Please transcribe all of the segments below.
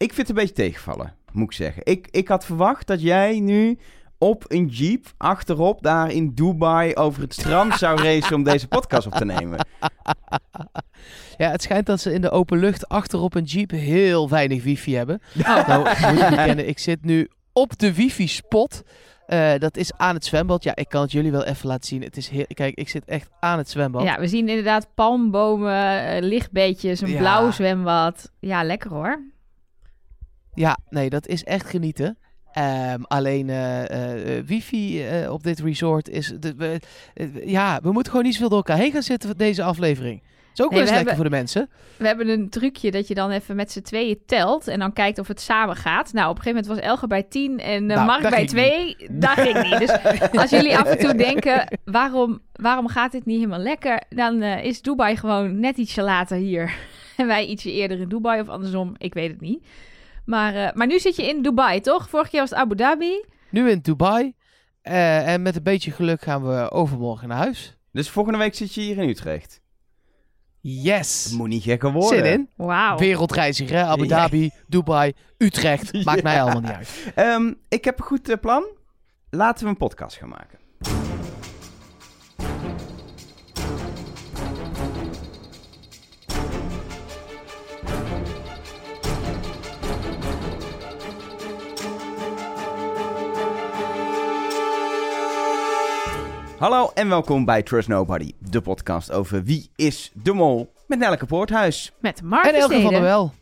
Ik vind het een beetje tegenvallen, moet ik zeggen. Ik, ik had verwacht dat jij nu op een jeep achterop daar in Dubai over het strand zou racen om deze podcast op te nemen. Ja, het schijnt dat ze in de open lucht achterop een jeep heel weinig wifi hebben. Nou, moet ik bekennen, ik zit nu op de wifi-spot. Eh, dat is aan het zwembad. Ja, ik kan het jullie wel even laten zien. Het is heel... Kijk, ik zit echt aan het zwembad. Ja, we zien inderdaad palmbomen, eh, lichtbeetjes, een Ja. blauw zwembad. Ja, lekker hoor. Ja, nee, dat is echt genieten. Ehm, alleen eh, eh, eh, wifi op dit resort is... De, we- ja, we moeten gewoon niet zoveel door elkaar heen gaan zitten voor deze aflevering. Is ook Nee, wel eens we lekker hebben- voor de mensen. We hebben een trucje dat je dan even met z'n tweeën telt en dan kijkt of het samen gaat. Nou, op een gegeven moment was Elge bij 10 en Nou, Mark dat bij ging 2. Dat ging niet. Dus als jullie af en toe denken, waarom, waarom gaat dit niet helemaal lekker? Dan is Dubai gewoon net ietsje later hier. En wij ietsje eerder in Dubai of andersom, ik weet het niet. Maar, eh, maar nu zit je in Dubai, toch? Vorige keer was het Abu Dhabi. Nu in Dubai. Eh, en met een beetje geluk gaan we overmorgen naar huis. Dus volgende week zit je hier in Utrecht. Yes! Het moet niet gekker worden. Zin in. Wauw. Wereldreiziger, hè? Abu Ja. Dhabi, Dubai, Utrecht. Maakt mij allemaal niet uit. Ehm, ik heb een goed eh, plan. Laten we een podcast gaan maken. Hallo en welkom bij Trust Nobody, de podcast over wie is de mol met Nelke Poorthuis. Met Mark en Elke van der Wel.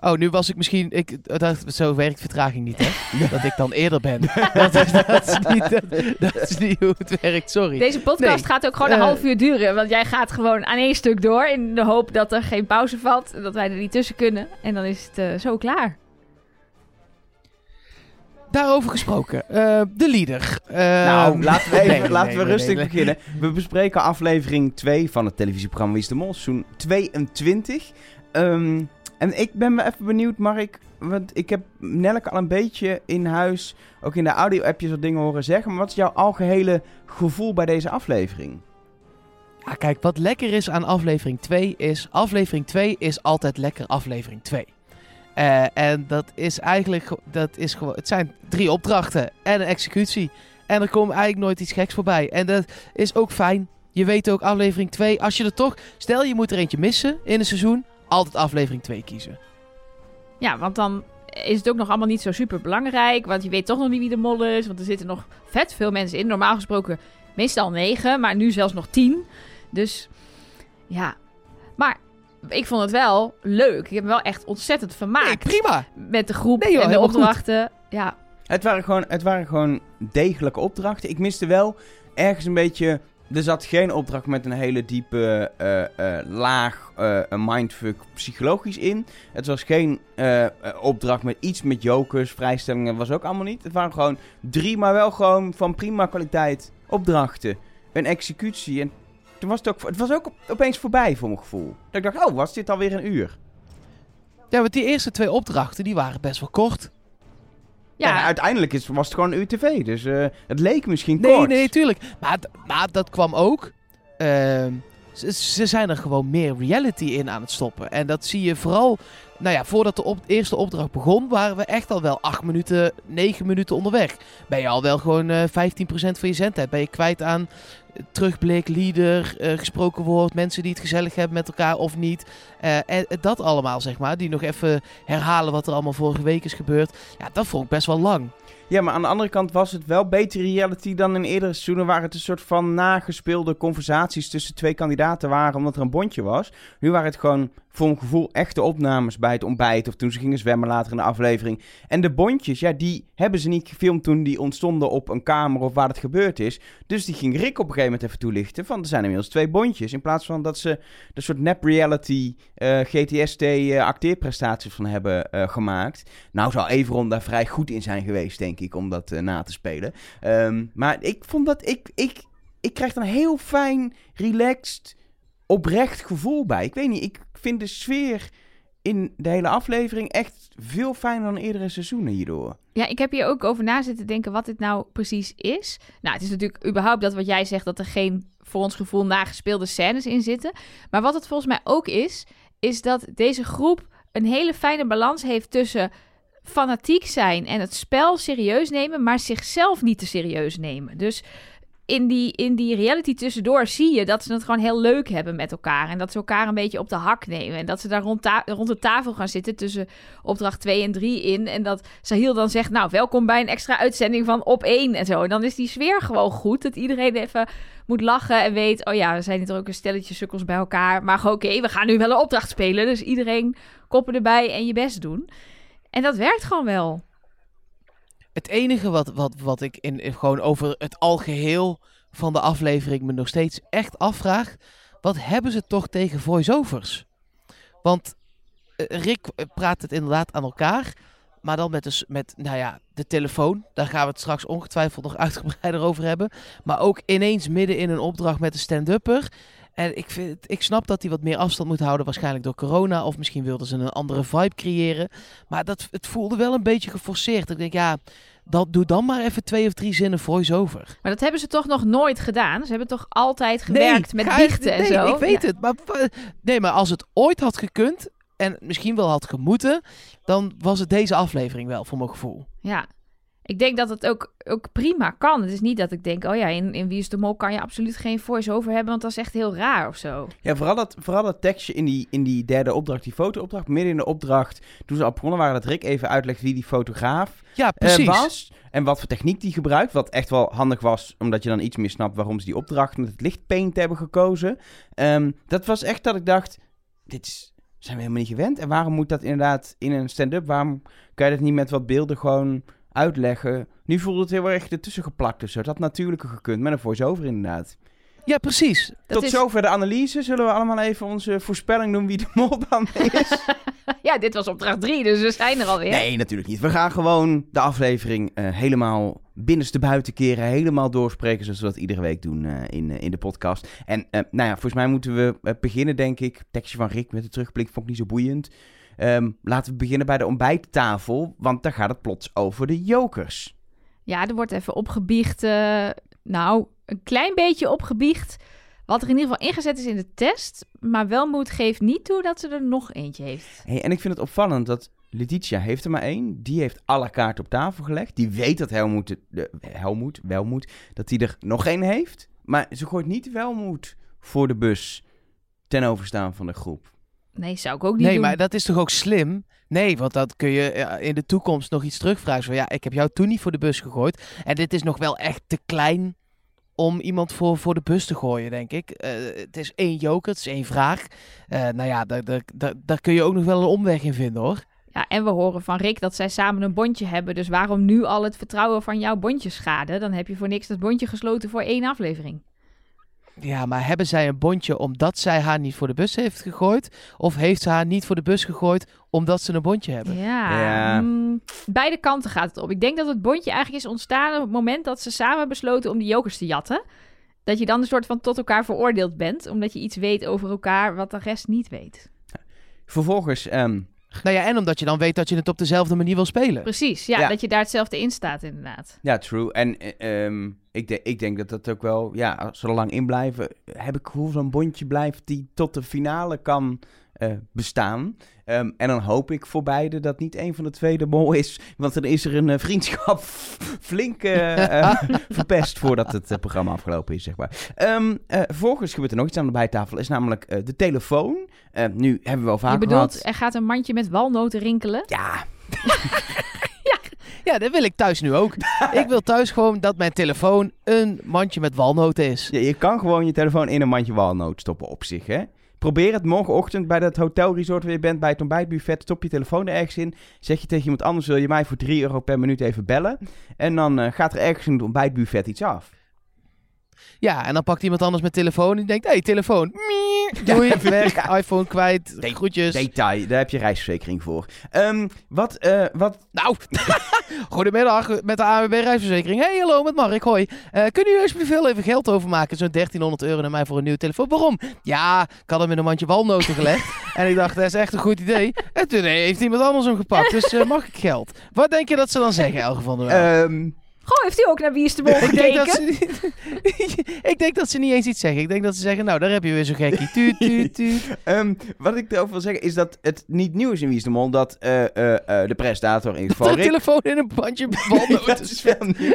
Oh, nu was ik misschien... Ik dacht, zo werkt vertraging niet, hè? Dat ik dan eerder ben. dat, is, dat, is niet, dat, dat is niet hoe het werkt, sorry. Deze podcast Nee. gaat ook gewoon een Eh. half uur duren. Want jij gaat gewoon aan één stuk door. In de hoop dat er geen pauze valt. en Dat wij er niet tussen kunnen. En dan is het eh, zo klaar. Daarover gesproken. eh, de leader. Eh, Nou, laten we, even, nee, nee, laten nee, we nee, rustig nee. beginnen. We bespreken aflevering 2 van het televisieprogramma Wie is de Mol, seizoen 22. Ehm, en ik ben me even benieuwd, Mark, want ik heb Nelke al een beetje in huis, ook in de audio-appjes wat dingen horen zeggen. Maar wat is jouw algehele gevoel bij deze aflevering? Ja, kijk, wat lekker is aan aflevering 2 is... Aflevering 2 is altijd lekker aflevering 2. Eh, en dat is eigenlijk... ge- Dat is gewoon, het zijn drie opdrachten en een executie. En er komt eigenlijk nooit iets geks voorbij. En dat is ook fijn. Je weet ook aflevering 2... Als je er toch... Stel je moet er eentje missen in een seizoen... Altijd aflevering 2 kiezen. Ja, want dan is het ook nog allemaal niet zo super belangrijk. Want je weet toch nog niet wie de mol is. Want er zitten nog vet veel mensen in. Normaal gesproken meestal negen. Maar nu zelfs nog tien. Dus ja. Maar ik vond het wel leuk. Ik heb me wel echt ontzettend Nee, vermaakt. prima. met de groep Nee, joh, en de goed. opdrachten. Ja, Het waren, gewoon, het waren gewoon degelijke opdrachten. Ik miste wel ergens een beetje... Er zat geen opdracht met een hele diepe eh, eh, laag eh, een mindfuck psychologisch in. Het was geen opdracht met iets met jokers, vrijstellingen. was ook allemaal niet. Het waren gewoon drie, maar wel gewoon van prima kwaliteit opdrachten. Een executie. En toen was het ook, het was ook op- opeens voorbij voor mijn gevoel. Dat ik dacht, oh, was dit alweer een uur? Ja, want die eerste twee opdrachten... Die waren best wel kort. ja. En uiteindelijk is, was het gewoon een uur tv. Dus eh, het leek misschien Nee, kort. nee, tuurlijk. Maar, maar dat kwam ook. ehm, ze, ze zijn er gewoon meer reality in aan het stoppen. En dat zie je vooral. Nou ja, voordat de op- eerste opdracht begon, waren we echt al wel 8 minuten, 9 minuten onderweg. Ben je al wel gewoon eh 15% van je zendtijd. Ben je kwijt aan terugblik, leader, eh, gesproken woord, mensen die het gezellig hebben met elkaar of niet. Eh, en dat allemaal, zeg maar. Die nog even herhalen wat er allemaal vorige week is gebeurd. Ja, dat vond ik best wel lang. Ja, maar aan de andere kant was het wel beter reality dan in eerdere seizoenen... waar het een soort van nagespeelde conversaties tussen twee kandidaten waren... omdat er een bondje was. Nu waren het gewoon, voor mijn gevoel, echte opnames bij het ontbijt... of toen ze gingen zwemmen later in de aflevering. En de bondjes, ja, die hebben ze niet gefilmd toen die ontstonden op een kamer... of waar het gebeurd is. Dus die ging Rick op een gegeven moment even toelichten... van er zijn inmiddels twee bondjes... in plaats van dat ze de soort nep-reality... eh, GTST-acteerprestaties van hebben eh, gemaakt... Nou zou Everon daar vrij goed in zijn geweest, denk ik, om dat eh, na te spelen. Ehm, maar ik vond dat... Ik, ik, ik krijg een heel fijn, relaxed, oprecht gevoel bij. Ik weet niet, ik vind de sfeer in de hele aflevering echt veel fijner dan eerdere seizoenen hierdoor. Ja, ik heb hier ook over na zitten denken wat dit nou precies is. Nou, het is natuurlijk überhaupt dat wat jij zegt, dat er geen, voor ons gevoel, nagespeelde scènes in zitten. Maar wat het volgens mij ook is, is dat deze groep een hele fijne balans heeft tussen fanatiek zijn en het spel serieus nemen, maar zichzelf niet te serieus nemen. Dus in die, in die reality tussendoor zie je dat ze het gewoon heel leuk hebben met elkaar. En dat ze elkaar een beetje op de hak nemen. En dat ze daar rond, rond de tafel gaan zitten tussen opdracht 2 en 3 in. En dat Sahil dan zegt, nou, welkom bij een extra uitzending van Op 1 en zo. En dan is die sfeer gewoon goed. Dat iedereen even moet lachen en weet, oh ja, we zijn hier ook een stelletje sukkels bij elkaar. Maar oké, we gaan nu wel een opdracht spelen. Dus iedereen koppen erbij en je best doen. En dat werkt gewoon wel. Het enige wat, wat, wat ik in, gewoon over het algeheel van de aflevering me nog steeds echt afvraag. Wat hebben ze toch tegen voice-overs? Want eh, Rick eh, praat het inderdaad aan elkaar. Maar dan met, de, s- met nou ja, de telefoon. Daar gaan we het straks ongetwijfeld nog uitgebreider over hebben. Maar ook ineens midden in een opdracht met een stand-upper. En ik, vind, ik snap dat hij wat meer afstand moet houden. Waarschijnlijk door corona. Of misschien wilden ze een andere vibe creëren. Maar dat, het voelde wel een beetje geforceerd. Ik denk, ja, dan, doe dan maar even twee of drie zinnen voice-over. Maar dat hebben ze toch nog nooit gedaan? Ze hebben toch altijd gewerkt met biechten en nee, zo? ik weet Ja. het. Maar, nee, maar als het ooit had gekund... en misschien wel had gemoeten... dan was het deze aflevering wel, voor mijn gevoel. Ja, ik denk dat het ook, ook prima kan. Het is niet dat ik denk, oh ja, in, in Wie is de Mol kan je absoluut geen voice-over hebben, want dat is echt heel raar of zo. Ja, vooral dat, vooral dat tekstje in die, in die derde opdracht, die fotoopdracht. Midden in de opdracht, toen ze al begonnen waren, dat Rick even uitlegt wie die fotograaf Ja, eh, precies. was. En wat voor techniek die gebruikt. Wat echt wel handig was, omdat je dan iets meer snapt waarom ze die opdracht met het lichtpaint hebben gekozen. Ehm, dat was echt dat ik dacht, dit is, zijn we helemaal niet gewend. En waarom moet dat inderdaad in een stand-up? Waarom kan je dat niet met wat beelden gewoon uitleggen? Nu voelde het heel erg ertussen geplakt zo. Dat had natuurlijker gekund, met een voice-over inderdaad. Ja, precies. Dat Tot is, zover de analyse. Zullen we allemaal even onze voorspelling doen wie de mol dan is? Ja, dit was opdracht 3, dus we zijn er alweer. Nee, natuurlijk niet. We gaan gewoon de aflevering eh, helemaal binnenste buiten keren. Helemaal doorspreken zoals we dat iedere week doen eh, in, eh, in de podcast. En nou ja, volgens mij moeten we beginnen, denk ik. Tekstje van Rick met de terugblik vond ik niet zo boeiend. Ehm, laten we beginnen bij de ontbijttafel, want daar gaat het plots over de jokers. Ja, er wordt even opgebiecht, eh, nou, een klein beetje opgebiecht. Wat er in ieder geval ingezet is in de test. Maar Welmoed geeft niet toe dat ze er nog eentje heeft. Hey, en ik vind het opvallend dat Letitia heeft er maar één. Die heeft alle kaarten op tafel gelegd. Die weet dat Helmoet, de, de- Helmoet, Welmoed, dat hij er nog één heeft. Maar ze gooit niet Welmoed voor de bus ten overstaan van de groep. Nee, zou ik ook niet Nee, doen. maar dat is toch ook slim? Nee, want dat kun je eh, in de toekomst nog iets terugvragen. Zo ja, ik heb jou toen niet voor de bus gegooid. En dit is nog wel echt te klein om iemand voor, voor de bus te gooien, denk ik. Eh, het is één joker, het is één vraag. Eh, nou ja, daar, daar, daar, daar kun je ook nog wel een omweg in vinden, hoor. Ja, en we horen van Rick dat zij samen een bondje hebben. Dus waarom nu al het vertrouwen van jouw bondje schaden? Dan heb je voor niks dat bondje gesloten voor één aflevering. Ja, maar hebben zij een bondje omdat zij haar niet voor de bus heeft gegooid? Of heeft ze haar niet voor de bus gegooid omdat ze een bondje hebben? Ja, Ja. mm, beide kanten gaat het op. Ik denk dat het bondje eigenlijk is ontstaan op het moment dat ze samen besloten om die jokers te jatten. Dat je dan een soort van tot elkaar veroordeeld bent, omdat je iets weet over elkaar wat de rest niet weet. Vervolgens, ehm, Nou ja, en omdat je dan weet dat je het op dezelfde manier wil spelen. Precies, ja, Ja. dat je daar hetzelfde in staat inderdaad. ja, true. En eh, ehm, ik, de- ik denk dat dat ook wel, ja, als ze er lang in blijven, heb ik gevoel zo'n bondje blijft die tot de finale kan eh, bestaan. Ehm, en dan hoop ik voor beide dat niet een van de twee de mol is, want dan is er een eh, vriendschap flink eh, verpest voordat het programma afgelopen is, zeg maar. Ehm, eh, vervolgens gebeurt er nog iets aan de bijtafel, is namelijk de telefoon. Eh, nu hebben we wel vaak je bedoelt, gehad... er gaat een mandje met walnoten rinkelen. Ja, Ja, dat wil ik thuis nu ook. ik wil thuis gewoon dat mijn telefoon een mandje met walnoten is. Ja, je kan gewoon je telefoon in een mandje walnoot stoppen op zich, hè. Probeer het morgenochtend bij dat hotelresort waar je bent, bij het ontbijtbuffet. Stop je telefoon er ergens in. Zeg je tegen iemand anders, wil je mij voor 3 euro per minuut even bellen? En dan eh, gaat er ergens in het ontbijtbuffet iets af. Ja, en dan pakt iemand anders mijn telefoon en die denkt, hé, hey, telefoon. Doei, weg, ja. iPhone kwijt, De- groetjes. Detail, daar heb je reisverzekering voor. Ehm, wat, eh, wat... Nou, goedemiddag met de AWB reisverzekering. Hey, hallo, met Mark, hoi. Eh kunnen jullie alsjeblieft even geld overmaken? Zo'n 1300 euro naar mij voor een nieuwe telefoon. Waarom? Ja, ik had hem in een mandje walnoten gelegd. en ik dacht, dat is echt een goed idee. En toen heeft iemand anders hem gepakt, dus eh, mag ik geld? Wat denk je dat ze dan zeggen, Elge van der Wel? ehm, Goh, heeft u ook naar Wie is de Mol Ik denk, dat gekeken? ze, ik denk dat ze niet eens iets zeggen. Ik denk dat ze zeggen, nou, daar heb je weer zo'n gekkie. Tuut, tuut, tuut. Ehm, wat ik erover wil zeggen is dat het niet nieuw is in Wie is de Mol dat eh, eh, eh, de presentator in ieder Dat geval de Rick... telefoon in een bandje dat is wel nieuw.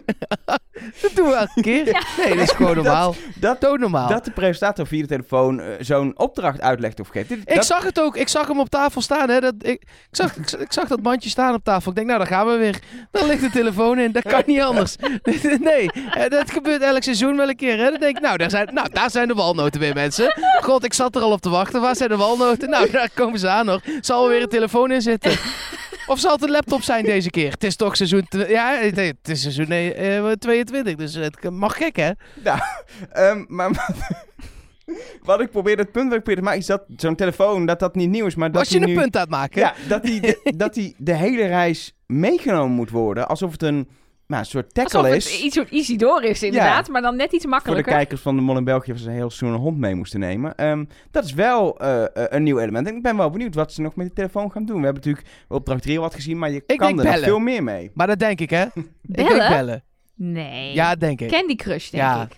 Dat doen we elke keer. Nee, dat is gewoon normaal. Dat, Doodnormaal. dat de presentator via de telefoon zo'n opdracht uitlegt of geeft. Dit- Ik dat- zag het ook. Ik zag hem op tafel staan. Hè. Dat, ik, ik, zag, ik, zag- ik zag dat bandje staan op tafel. Ik denk, nou, daar gaan we weer. Dan ligt de telefoon in. Dat kan niet anders. nee, eh, dat gebeurt elk seizoen wel een keer. Hè. Dan denk ik, nou daar, zijn, nou, daar zijn de walnoten weer, mensen. God, ik zat er al op te wachten. Waar zijn de walnoten? Nou, daar komen ze aan nog. Zal er weer een telefoon in zitten? Of zal het een laptop zijn deze keer? Het is toch seizoen... Ja, het is seizoen nee, eh, 22. Dus het mag gek, hè? Ehm, maar wat ik probeer, het punt ik probeer te maken is dat zo'n telefoon, dat dat niet nieuw is, maar dat Als je een nu, punt aan het maken. Ja, dat die, dat die de hele reis meegenomen moet worden, alsof het een, nou, een soort tackle Alsof is. iets soort Isidore is inderdaad, maar dan net iets Voor de makkelijker. kijkers van de Mol in België was een heel een hond mee moesten nemen. Ehm, dat is wel eh, eh, een nieuw element. En ik ben wel benieuwd wat ze nog met die telefoon gaan doen. We hebben natuurlijk opdracht 3 wat gezien, maar je kan er nog bellen. veel meer mee. Maar dat denk ik, hè? Ik denk Bellen? bellen. Nee. Ja, denk ik. Candy Crush, denk Ja. ik.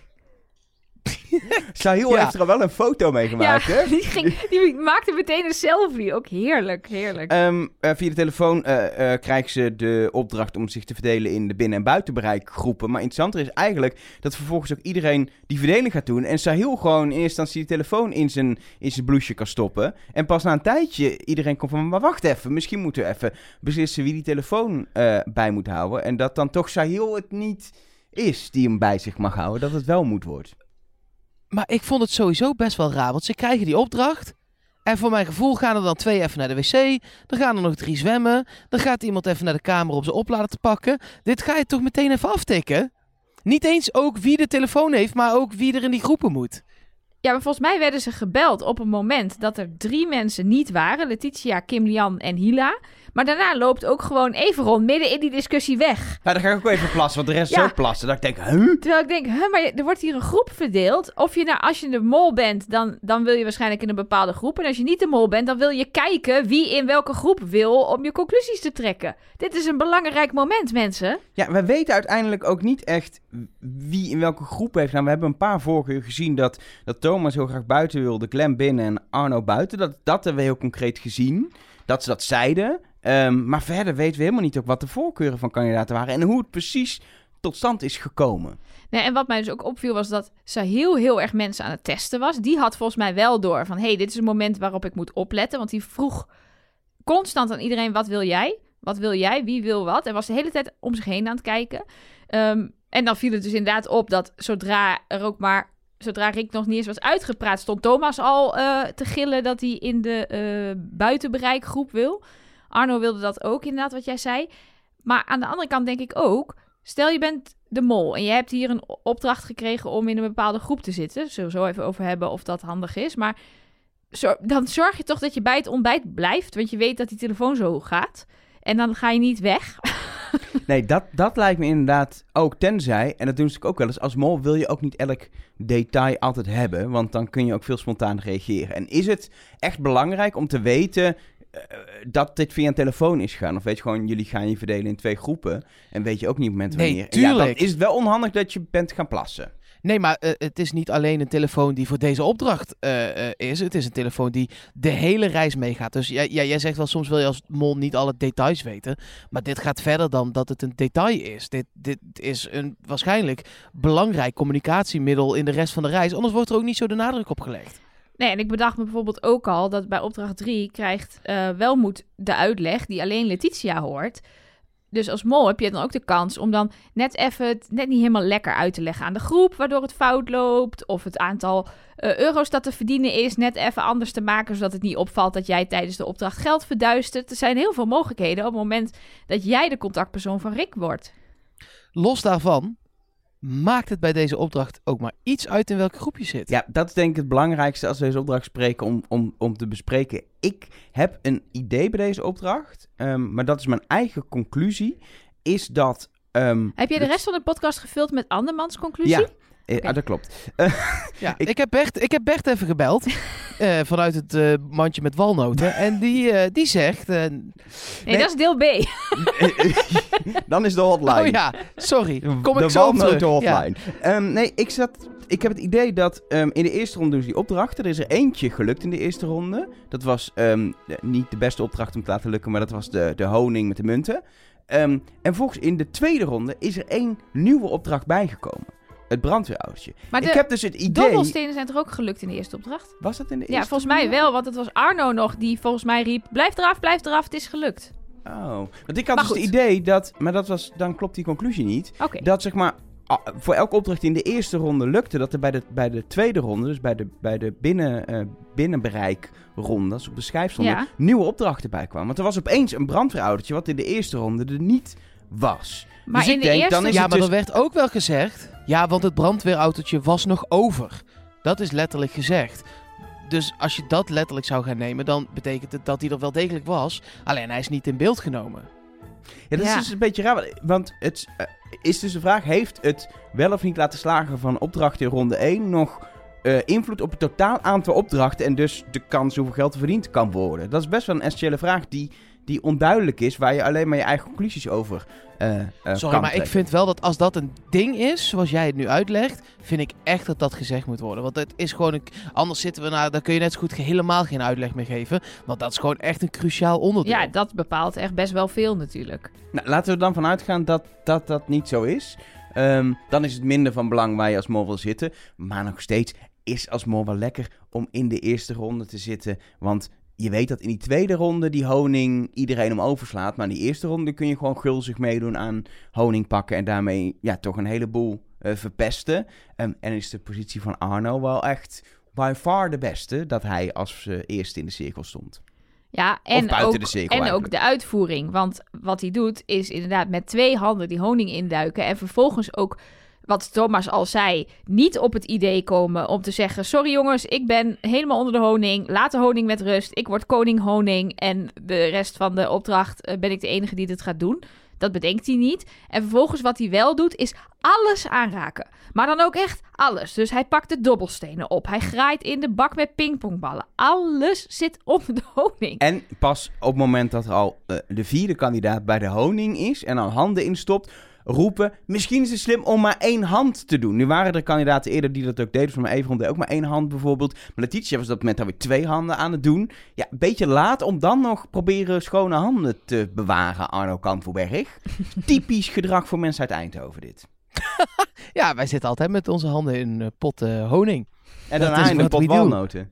Sahil Ja. heeft er al wel een foto mee gemaakt, hè? die, ging, die maakte meteen een selfie. Ook heerlijk, heerlijk. Ehm, eh, via de telefoon eh, krijgen ze de opdracht om zich te verdelen in de binnen- en buitenbereikgroepen. Maar interessanter is eigenlijk dat vervolgens ook iedereen die verdeling gaat doen. En Sahil gewoon in eerste instantie de telefoon in zijn, in zijn blouseje kan stoppen. En pas na een tijdje iedereen komt van, maar wacht even, misschien moeten we even beslissen wie die telefoon bij moet houden. En dat dan toch Sahil het niet is die hem bij zich mag houden, dat het wel moet worden. Maar ik vond het sowieso best wel raar. Want ze krijgen die opdracht. En voor mijn gevoel gaan er dan twee even naar de wc. Dan gaan er nog drie zwemmen. Dan gaat iemand even naar de kamer om zijn oplader te pakken. Dit ga je toch meteen even aftikken? Niet eens ook wie de telefoon heeft, maar ook wie er in die groepen moet. Ja, maar volgens mij werden ze gebeld op een moment dat er drie mensen niet waren. Letitia, Kim Lian en Hila. Maar daarna loopt ook gewoon Everon midden in die discussie weg. Nou, dan ga ik ook even plassen, want de rest is Ja. ook plassen. Dat ik denk, huh? Terwijl ik denk, huh, maar er wordt hier een groep verdeeld. Of je nou, als je de mol bent, dan, dan wil je waarschijnlijk in een bepaalde groep. En als je niet de mol bent, dan wil je kijken wie in welke groep wil om je conclusies te trekken. Dit is een belangrijk moment, mensen. Ja, we weten uiteindelijk ook niet echt wie in welke groep heeft. Nou, we hebben een paar vorige uur gezien dat, dat Thomas heel graag buiten wilde, Glenn binnen en Arno buiten. Dat, dat hebben we heel concreet gezien. Dat ze dat zeiden. Ehm, maar verder weten we helemaal niet ook wat de voorkeuren van kandidaten waren en hoe het precies tot stand is gekomen. Nee, en wat mij dus ook opviel was dat ze heel, heel erg mensen aan het testen was. Die had volgens mij wel door van, hey, dit is een moment waarop ik moet opletten. Want die vroeg constant aan iedereen, wat wil jij? Wat wil jij? Wie wil wat? En was de hele tijd om zich heen aan het kijken. Ehm, en dan viel het dus inderdaad op dat zodra er ook maar... Zodra Rick nog niet eens was uitgepraat, stond Thomas al eh, te gillen dat hij in de eh, buitenbereikgroep wil. Arno wilde dat ook, inderdaad, wat jij zei. Maar aan de andere kant denk ik ook, stel je bent de mol en je hebt hier een opdracht gekregen om in een bepaalde groep te zitten. Zullen we zo even over hebben of dat handig is. Maar dan zorg je toch dat je bij het ontbijt blijft, want je weet dat die telefoon zo gaat. En dan ga je niet weg. Nee, dat, dat lijkt me inderdaad ook tenzij, en dat doen ze ook wel eens, als mol wil je ook niet elk detail altijd hebben, want dan kun je ook veel spontaan reageren. En is het echt belangrijk om te weten dat dit via een telefoon is gegaan? Of weet je gewoon, jullie gaan je verdelen in twee groepen en weet je ook niet op het moment Nee, wanneer. Ja, tuurlijk. dan is het wel onhandig dat je bent gaan plassen. Nee, maar eh, het is niet alleen een telefoon die voor deze opdracht eh, eh, is. Het is een telefoon die de hele reis meegaat. Dus jij, jij, jij zegt wel, soms wil je als mol niet alle details weten. Maar dit gaat verder dan dat het een detail is. Dit, dit is een waarschijnlijk belangrijk communicatiemiddel in de rest van de reis. Anders wordt er ook niet zo de nadruk op gelegd. Nee, en ik bedacht me bijvoorbeeld ook al dat bij opdracht 3 krijgt eh Welmoed de uitleg die alleen Letitia hoort. Dus als mol heb je dan ook de kans om dan net even het net niet helemaal lekker uit te leggen aan de groep, waardoor het fout loopt. Of het aantal eh, euro's dat te verdienen is net even anders te maken, zodat het niet opvalt dat jij tijdens de opdracht geld verduistert. Er zijn heel veel mogelijkheden op het moment dat jij de contactpersoon van Rick wordt. Los daarvan maakt het bij deze opdracht ook maar iets uit in welke groep je zit. Ja, dat is denk ik het belangrijkste als we deze opdracht spreken om, om, om te bespreken. Ik heb een idee bij deze opdracht, ehm, maar dat is mijn eigen conclusie, is dat... ehm, Heb jij de rest van de podcast gevuld met andermans conclusie? Ja, eh, ah, dat klopt. Ja, Ik- ik, heb Bert, ik heb Bert even gebeld. eh, vanuit het eh, mandje met walnoten. En die, eh, die zegt... eh, Nee, Nee. dat is deel B. Dan is de hotline. oh ja, sorry. Kom de ik zo walnoten terug. Ja. hotline. Ehm, nee, ik, zat, ik heb het idee dat ehm, in de eerste ronde ze die opdrachten. Er is er eentje gelukt in de eerste ronde. Dat was ehm, de- niet de beste opdracht om te laten lukken, maar dat was de, de honing met de munten. Ehm, en volgens in de tweede ronde is er één nieuwe opdracht bijgekomen. Het brandweerautootje. Maar Ik de heb dus het idee... dobbelstenen zijn toch ook gelukt in de eerste opdracht? Was dat in de eerste Ja, volgens mij wel. Want het was Arno nog die volgens mij riep... Blijf eraf, blijf eraf, het is gelukt. Oh, want ik had Maar dus het idee dat... Maar dat was, dan klopt die conclusie niet. Oké. Dat zeg maar voor elke opdracht die in de eerste ronde lukte, dat er bij de, bij de tweede ronde, dus bij de, bij de binnen, eh binnenbereikronde, op de schijf stonden, Ja. nieuwe opdrachten bij kwamen. Want er was opeens een brandweerautootje wat in de eerste ronde er niet was. Maar dus in ik de denk, eerste... dan is Ja, het maar dus... er werd ook wel gezegd... Ja, want het brandweerautootje was nog over. Dat is letterlijk gezegd. Dus als je dat letterlijk zou gaan nemen... dan betekent het dat hij er wel degelijk was. Alleen hij is niet in beeld genomen. Ja, dat is dus een beetje raar, want- het eh, is dus de vraag, heeft het wel of niet laten slagen van opdrachten in ronde 1 nog eh, invloed op het totaal aantal opdrachten en dus de kans hoeveel geld er verdiend kan worden? Dat is best wel een essentiële vraag die, die onduidelijk is, waar je alleen maar je eigen conclusies over eh eh, Sorry, kan maar ik vind wel dat als dat een ding is, zoals jij het nu uitlegt, vind ik echt dat dat gezegd moet worden. Want het is gewoon een, anders zitten we naar, dan kun je net zo goed helemaal geen uitleg meer geven. Want dat is gewoon echt een cruciaal onderdeel. Ja, dat bepaalt echt best wel veel natuurlijk. Nou, laten we er dan vanuit gaan dat, dat dat niet zo is. Ehm, dan is het minder van belang waar je als mol wil zitten. Maar nog steeds is als mol wel lekker om in de eerste ronde te zitten. Want je weet dat in die tweede ronde die honing iedereen om overslaat. Maar in die eerste ronde kun je gewoon gulzig meedoen aan honing pakken. En daarmee ja, toch een heleboel eh, verpesten. Ehm, en is de positie van Arno wel echt by far de beste. Dat hij als eh, eerste in de cirkel stond. Ja, en, buiten ook, de cirkel en ook de uitvoering. Want wat hij doet is inderdaad met twee handen die honing induiken. En vervolgens ook, wat Thomas al zei, niet op het idee komen om te zeggen... Sorry jongens, ik ben helemaal onder de honing. Laat de honing met rust. Ik word koning honing. En de rest van de opdracht eh, ben ik de enige die dit gaat doen. Dat bedenkt hij niet. En vervolgens wat hij wel doet, is alles aanraken. Maar dan ook echt alles. Dus hij pakt de dobbelstenen op. Hij graait in de bak met pingpongballen. Alles zit onder de honing. En pas op het moment dat al eh, de vierde kandidaat bij de honing is en al handen instopt, roepen: Misschien is het slim om maar één hand te doen. Nu waren er kandidaten eerder die dat ook deden, van even deed ook maar één hand bijvoorbeeld. Maar Letitia was op dat moment alweer twee handen aan het doen. Ja, een beetje laat om dan nog proberen schone handen te bewaren, Arno Kantelberg. Typisch gedrag voor mensen uit Eindhoven, dit. Ja, wij zitten altijd met onze handen in een pot eh, honing. En Dat daarna in een pot doen. walnoten.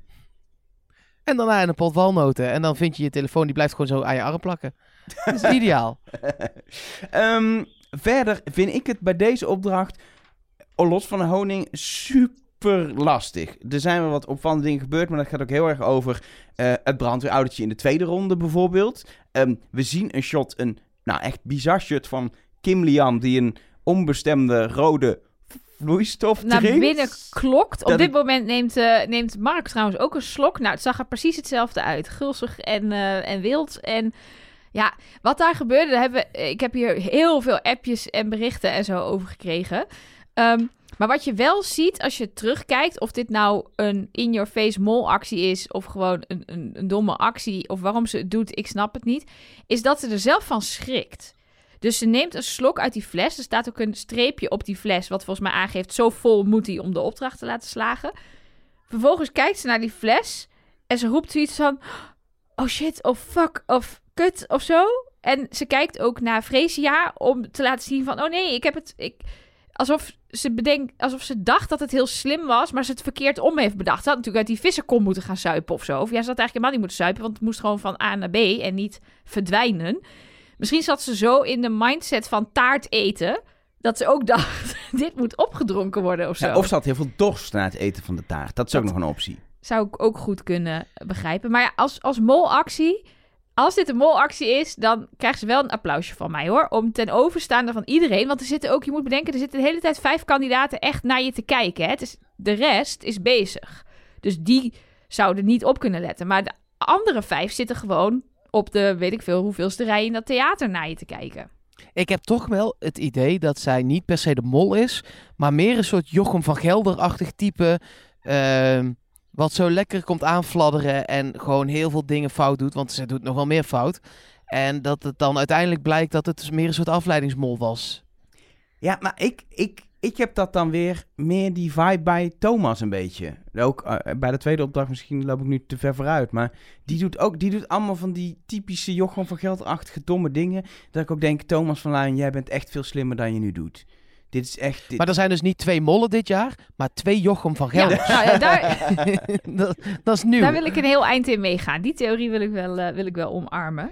En daarna in een pot walnoten. En dan vind je je telefoon, die blijft gewoon zo aan je arm plakken. Dat is ideaal. Ehm, verder vind ik het bij deze opdracht, los van de honing, super lastig. Er zijn wel wat opvallende dingen gebeurd, maar dat gaat ook heel erg over eh, het brandweerautootje in de tweede ronde bijvoorbeeld. Ehm, we zien een shot, een nou echt bizar shot van Kim Lian, die een onbestemde rode vloeistof naar drinkt. binnen klokt. Op dit ik- moment neemt, eh, neemt Mark trouwens ook een slok. Nou, het zag er precies hetzelfde uit. Gulzig en, eh, en wild. En ja, wat daar gebeurde, daar hebben ik heb hier heel veel appjes en berichten en zo over gekregen. Ehm, maar wat je wel ziet als je terugkijkt, of dit nou een in-your-face mol-actie is, of gewoon een, een, een domme actie, of waarom ze het doet, ik snap het niet, is dat ze er zelf van schrikt. Dus ze neemt een slok uit die fles. Er staat ook een streepje op die fles, wat volgens mij aangeeft... zo vol moet hij om de opdracht te laten slagen. Vervolgens kijkt ze naar die fles en ze roept zoiets van... oh shit, of fuck, of kut, of zo. En ze kijkt ook naar Freesia om te laten zien van... oh nee, ik heb het... Ik... Alsof ze bedenkt, alsof ze dacht dat het heel slim was, maar ze het verkeerd om heeft bedacht. Ze had natuurlijk uit die vissenkom moeten gaan suipen of zo. Of ja, ze had eigenlijk helemaal niet moeten suipen, want het moest gewoon van A naar B en niet verdwijnen. Misschien zat ze zo in de mindset van taart eten, dat ze ook dacht, dit moet opgedronken worden of zo. Ja, of ze had heel veel dorst na het eten van de taart. Dat is ook Dat- nog een optie. Zou ik ook goed kunnen begrijpen. Maar ja, als, als molactie, als dit een molactie is, dan krijgt ze wel een applausje van mij hoor. Om ten overstaande van iedereen. Want er zitten ook, je moet bedenken, er zitten de hele tijd vijf kandidaten echt naar je te kijken. Hè? Het is, de rest is bezig. Dus die zouden niet op kunnen letten. Maar de andere vijf zitten gewoon op de, weet ik veel, hoeveelste rij in dat theater naar je te kijken. Ik heb toch wel het idee dat zij niet per se de mol is, maar meer een soort Jochem van Gelder-achtig type. Ehm, Wat zo lekker komt aanfladderen en gewoon heel veel dingen fout doet. Want ze doet nog wel meer fout. En dat het dan uiteindelijk blijkt dat het dus meer een soort afleidingsmol was. Ja, maar ik, ik, ik heb dat dan weer meer die vibe bij Thomas een beetje. Ook eh, bij de tweede opdracht, misschien loop ik nu te ver vooruit. Maar die doet ook die doet allemaal van die typische Jochem van Geldachtige domme dingen. Dat ik ook denk, Thomas van Luijn, jij bent echt veel slimmer dan je nu doet. Dit is echt... dit- Maar er zijn dus niet twee mollen dit jaar, maar twee Jochem van Ja, Gelder. nou ja, daar, dat, dat is nieuw. Daar wil ik een heel eind in meegaan. Die theorie wil ik wel, eh, wil ik wel omarmen.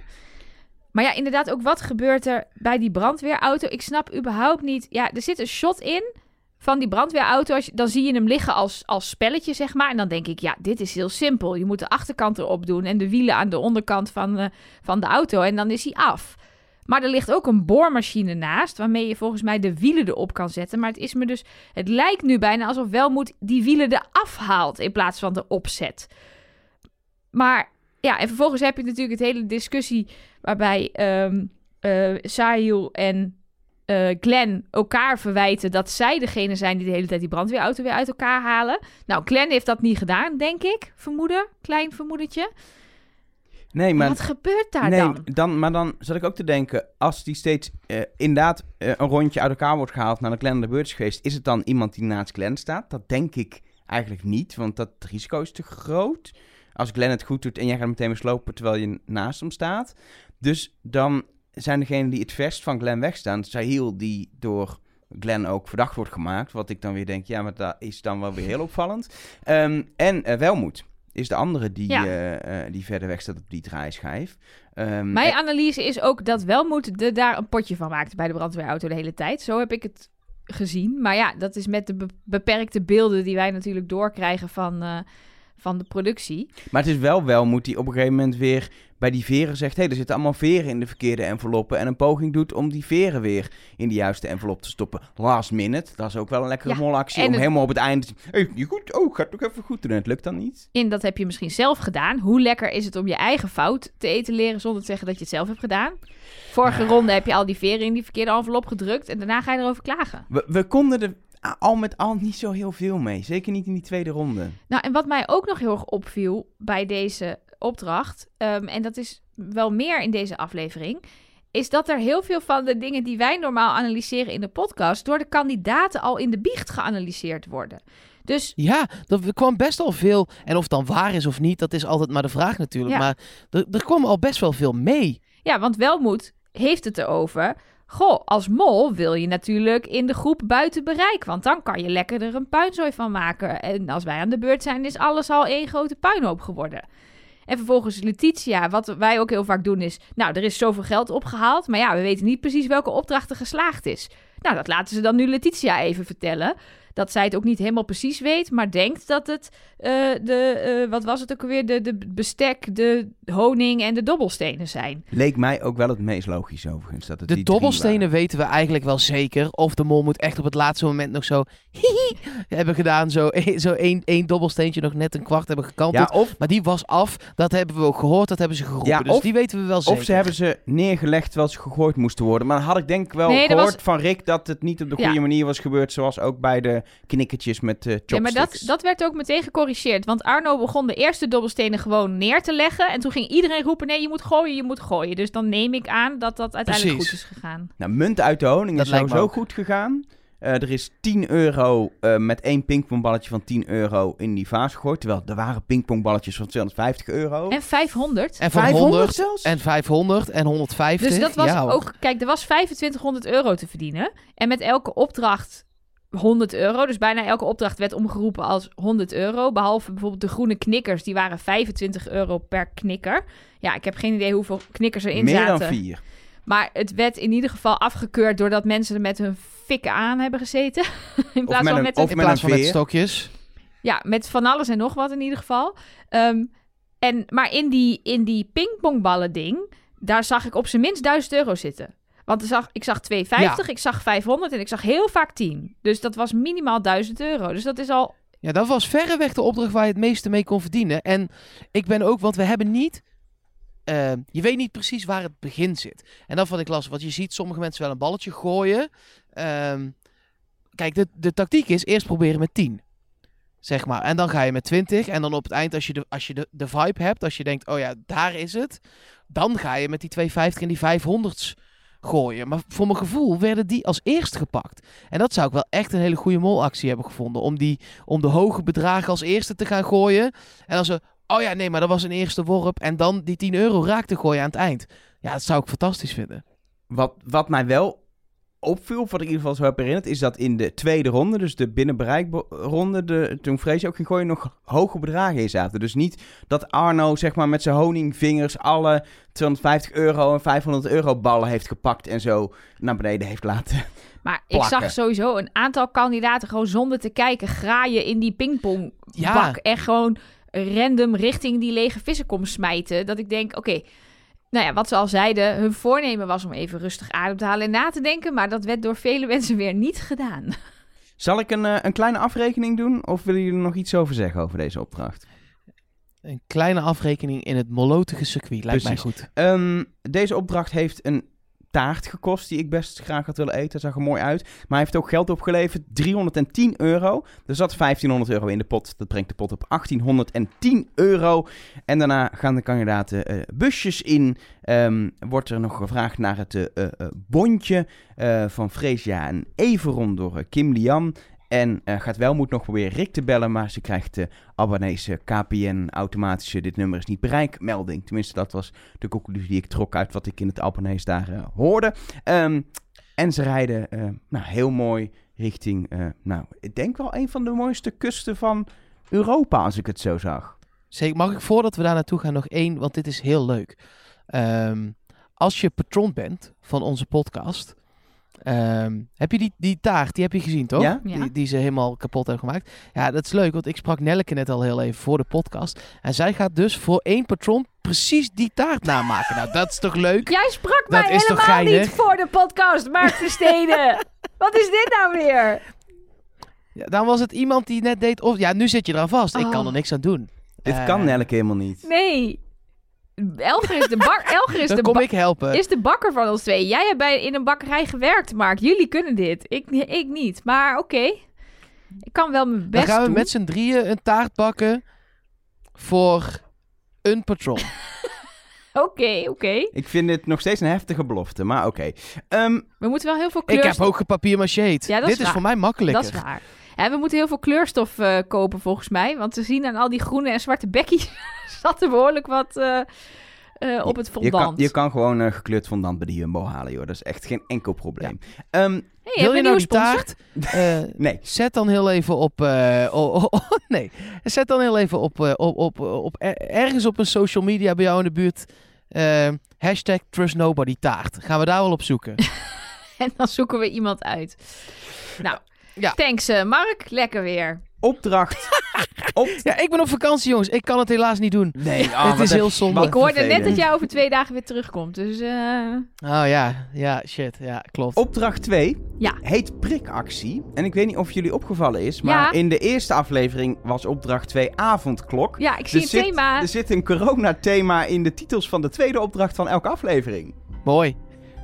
Maar ja, inderdaad, ook wat gebeurt er bij die brandweerauto? Ik snap überhaupt niet. Ja, er zit een shot in van die brandweerauto. Als je, dan zie je hem liggen als, als spelletje, zeg maar. En dan denk ik, ja, dit is heel simpel. Je moet de achterkant erop doen en de wielen aan de onderkant van, eh, van de auto. En dan is hij af. Maar er ligt ook een boormachine naast, waarmee je volgens mij de wielen erop kan zetten. Maar het is me dus, het lijkt nu bijna alsof Welmoed die wielen eraf haalt in plaats van de opzet. Maar ja, en vervolgens heb je natuurlijk het hele discussie waarbij Sahil en eh, Glenn elkaar verwijten dat zij degene zijn die de hele tijd die brandweerauto weer uit elkaar halen. Nou, Glenn heeft dat niet gedaan, denk ik. Vermoeden, klein vermoedentje. Nee, Maar wat gebeurt daar nee, dan? Maar dan zat ik ook te denken, als die steeds eh, inderdaad eh, een rondje uit elkaar wordt gehaald naar de Glenn aan de beurt is geweest, is het dan iemand die naast Glenn staat? Dat denk ik eigenlijk niet, want dat risico is te groot. Als Glenn het goed doet en jij gaat meteen weer slopen terwijl je naast hem staat. Dus dan zijn degenen die het verst van Glenn wegstaan, Sahil die door Glenn ook verdacht wordt gemaakt. Wat ik dan weer denk, ja, maar dat is dan wel weer heel opvallend. Ehm, en eh, Welmoed is de andere die, Ja. eh, eh, die verder weg staat op die draaischijf. Ehm, Mijn analyse is ook dat Welmoed er daar een potje van maakte bij de brandweerauto de hele tijd. Zo heb ik het gezien. Maar ja, dat is met de be- beperkte beelden die wij natuurlijk doorkrijgen van, eh, van de productie. Maar het is wel wel, moet hij op een gegeven moment weer bij die veren zegt... hé, hey, er zitten allemaal veren in de verkeerde enveloppen... en een poging doet om die veren weer in de juiste envelop te stoppen. Last minute, dat is ook wel een lekkere Ja, molactie... om het- helemaal op het einde hey, niet goed? Oh, gaat toch even goed doen. En het lukt dan niet. En dat heb je misschien zelf gedaan. Hoe lekker is het om je eigen fout te etaleren zonder te zeggen dat je het zelf hebt gedaan? Vorige ronde heb je al die veren in die verkeerde envelop gedrukt en daarna ga je erover klagen. We, we konden er al met al niet zo heel veel mee. Zeker niet in die tweede ronde. Nou, en wat mij ook nog heel erg opviel bij deze opdracht, ehm, en dat is wel meer in deze aflevering, is dat er heel veel van de dingen die wij normaal analyseren in de podcast door de kandidaten al in de biecht geanalyseerd worden. Dus Ja, er kwam best al veel. En of het dan waar is of niet, dat is altijd maar de vraag natuurlijk. Ja. Maar er, er kwam al best wel veel mee. ja, want Welmoed heeft het erover. Goh, als mol wil je natuurlijk in de groep buiten bereik. Want dan kan je lekker er een puinzooi van maken. En als wij aan de beurt zijn, is alles al één grote puinhoop geworden. En vervolgens Letitia, wat wij ook heel vaak doen is... Nou, er is zoveel geld opgehaald, maar ja, we weten niet precies welke opdracht er geslaagd is. Nou, dat laten ze dan nu Letitia even vertellen. Dat zij het ook niet helemaal precies weet, maar denkt dat het eh, de... eh, wat was het ook alweer? De, de bestek, de honing en de dobbelstenen zijn. Leek mij ook wel het meest logisch overigens. Dat het De die dobbelstenen weten we eigenlijk wel zeker. Of de mol moet echt op het laatste moment nog zo hihi hebben gedaan. Zo, zo één, één dobbelsteentje nog net een kwart hebben gekanteld. Ja, of, Maar die was af. Dat hebben we ook gehoord. Dat hebben ze geroepen. Ja, dus of- die weten we wel zeker. of ze hebben ze neergelegd terwijl ze gegooid moesten worden. Maar dan had ik denk ik wel Nee, gehoord was- van Rick dat het niet op de Ja. goede manier was gebeurd. Zoals ook bij de knikkertjes met eh Ja, chopsticks. maar dat, dat werd ook meteen gecorrigeerd. Want Arno begon de eerste dobbelstenen gewoon neer te leggen. En toen ging iedereen roepen, nee, je moet gooien, je moet gooien. Dus dan neem ik aan dat dat uiteindelijk Precies. goed is gegaan. Nou, munt uit de honing Dat is lijkt me sowieso goed gegaan. Eh, er is 10 euro eh, met één pingpongballetje van 10 euro in die vaas gegooid. Terwijl er waren pingpongballetjes van 250 euro. En 500. En van 500 100 zelfs? en 500 en 150. Dus dat was ja, ook, kijk, er was 2500 euro te verdienen. En met elke opdracht 100 euro. Dus bijna elke opdracht werd omgeroepen als 100 euro. Behalve bijvoorbeeld de groene knikkers, die waren 25 euro per knikker. Ja, ik heb geen idee hoeveel knikkers erin Meer zaten. dan 4. Maar het werd in ieder geval afgekeurd doordat mensen er met hun fikken aan hebben gezeten. in plaats met van een- met of een, In plaats van met stokjes. ja, met van alles en nog wat in ieder geval. Ehm, en, maar in die, in die pingpongballen ding, daar zag ik op zijn minst 1000 euro zitten. Want er zag, ik zag 250, ik zag 500 en ik zag heel vaak 10. Dus dat was minimaal 1000 euro. Dus dat is al... Ja, dat was verreweg de opdracht waar je het meeste mee kon verdienen. En ik ben ook, want we hebben niet... eh, je weet niet precies waar het begin zit. En dat vond ik lastig, want je ziet sommige mensen wel een balletje gooien. Ehm, kijk, de, de tactiek is eerst proberen met 10. Zeg maar. En dan ga je met 20. En dan op het eind, als je, de, als je de, de vibe hebt, als je denkt, oh ja, daar is het. Dan ga je met die 250 en die 500's gooien. Maar voor mijn gevoel werden die als eerst gepakt. En dat zou ik wel echt een hele goede molactie hebben gevonden. Om, die, om de hoge bedragen als eerste te gaan gooien. En dan zo, oh ja, nee, maar dat was een eerste worp. En dan die 10 euro raak te gooien aan het eind. Ja, dat zou ik fantastisch vinden. Wat, wat mij wel opviel, wat ik in ieder geval zo heb herinnerd, is dat in de tweede ronde, dus de binnenbereikronde, de, toen Vrees ook ging gooien, nog hoge bedragen in zaten. Dus niet dat Arno, zeg maar, met zijn honingvingers alle 250 euro en 500 euro ballen heeft gepakt en zo naar beneden heeft laten. Maar ik zag sowieso een aantal kandidaten gewoon zonder te kijken graaien in die pingpongbak. Ja. En gewoon random richting die lege vissenkom smijten. Dat ik denk, oké, nou ja, wat ze al zeiden, hun voornemen was om even rustig adem te halen en na te denken. Maar dat werd door vele mensen weer niet gedaan. Zal ik een, eh, een kleine afrekening doen of willen jullie er nog iets over zeggen over deze opdracht? Een kleine afrekening in het molotige circuit. Lijkt mij goed. Ehm, deze opdracht heeft een taart gekost die ik best graag had willen eten. Zag er mooi uit. Maar hij heeft ook geld opgeleverd. 310 euro. Er zat 1500 euro in de pot. Dat brengt de pot op 1810 euro. En daarna gaan de kandidaten eh, busjes in. Ehm, wordt er nog gevraagd naar het eh, eh, bondje van Freesia en Everon door Kim Lian. En eh, gaat wel moet nog proberen Rick te bellen, maar ze krijgt de abonnese KPN automatische dit nummer is niet bereik melding. Tenminste, dat was de conclusie die ik trok uit wat ik in het abonnees daar eh, hoorde. Ehm, en ze rijden eh, nou, heel mooi richting, eh, nou, ik denk wel een van de mooiste kusten van Europa, als ik het zo zag. Zeker, mag ik voordat we daar naartoe gaan nog één, want dit is heel leuk. Ehm, als je patron bent van onze podcast, ehm, heb je die, die taart, die heb je gezien toch? Ja? Ja. Die, die ze helemaal kapot hebben gemaakt. Ja, dat is leuk, want ik sprak Nelleke net al heel even voor de podcast. En zij gaat dus voor één patron precies die taart namaken. Nou, dat is toch leuk? Jij sprak Dat mij helemaal niet voor de podcast, Mark Versteden. Wat is dit nou weer? Ja, dan was het iemand die net deed, of ja, nu zit je eraan vast. Ik kan Oh. er niks aan doen. Dit Eh, kan Nelke helemaal niet. Nee. Elger is de, bak Elger is Dan de, kom ik helpen. is de bakker van ons twee. Jij hebt bij, in een bakkerij gewerkt, Mark. Jullie kunnen dit. Ik, ik niet. Maar oké. Ik kan wel mijn Dan best gaan we doen. met z'n drieën een taart bakken voor een patron. Oké, oké. Ik vind dit nog steeds een heftige belofte, maar oké. Ehm, We moeten wel heel veel kleur... Ik heb ook gepapier macheet. Ja, Dit is is voor mij makkelijker. Dat is waar. En we moeten heel veel kleurstof eh, kopen volgens mij. Want we zien aan al die groene en zwarte bekkies... zat er behoorlijk wat eh, eh, op het je, kan, fondant. je kan gewoon gekleurd fondant bij de Jumbo halen, joh. Dat is echt geen enkel probleem. Ehm, Hey, Wil je nou een die taart? Eh, nee. Zet dan heel even op. eh, oh, oh, oh, nee. Zet dan heel even op, op, op, op, er- ergens op een social media bij jou in de buurt. hashtag Trust Nobody taart. Gaan we daar wel op zoeken. En dan zoeken we iemand uit. Nou, Ja. thanks eh, Mark. Lekker weer. Opdracht. Op... ja, ik ben op vakantie, jongens. Ik kan het helaas niet doen. Nee, ah, Dit wat is heel zonde. ik hoorde net dat jij over twee dagen weer terugkomt. Dus eh, Oh ja, ja, shit. Ja, klopt. Opdracht 2 ja. heet prikactie. En ik weet niet of jullie opgevallen is, maar Ja. in de eerste aflevering was opdracht 2 avondklok. ja, ik zie Er een zit- thema. Er zit een coronathema in de titels van de tweede opdracht van elke aflevering. Mooi.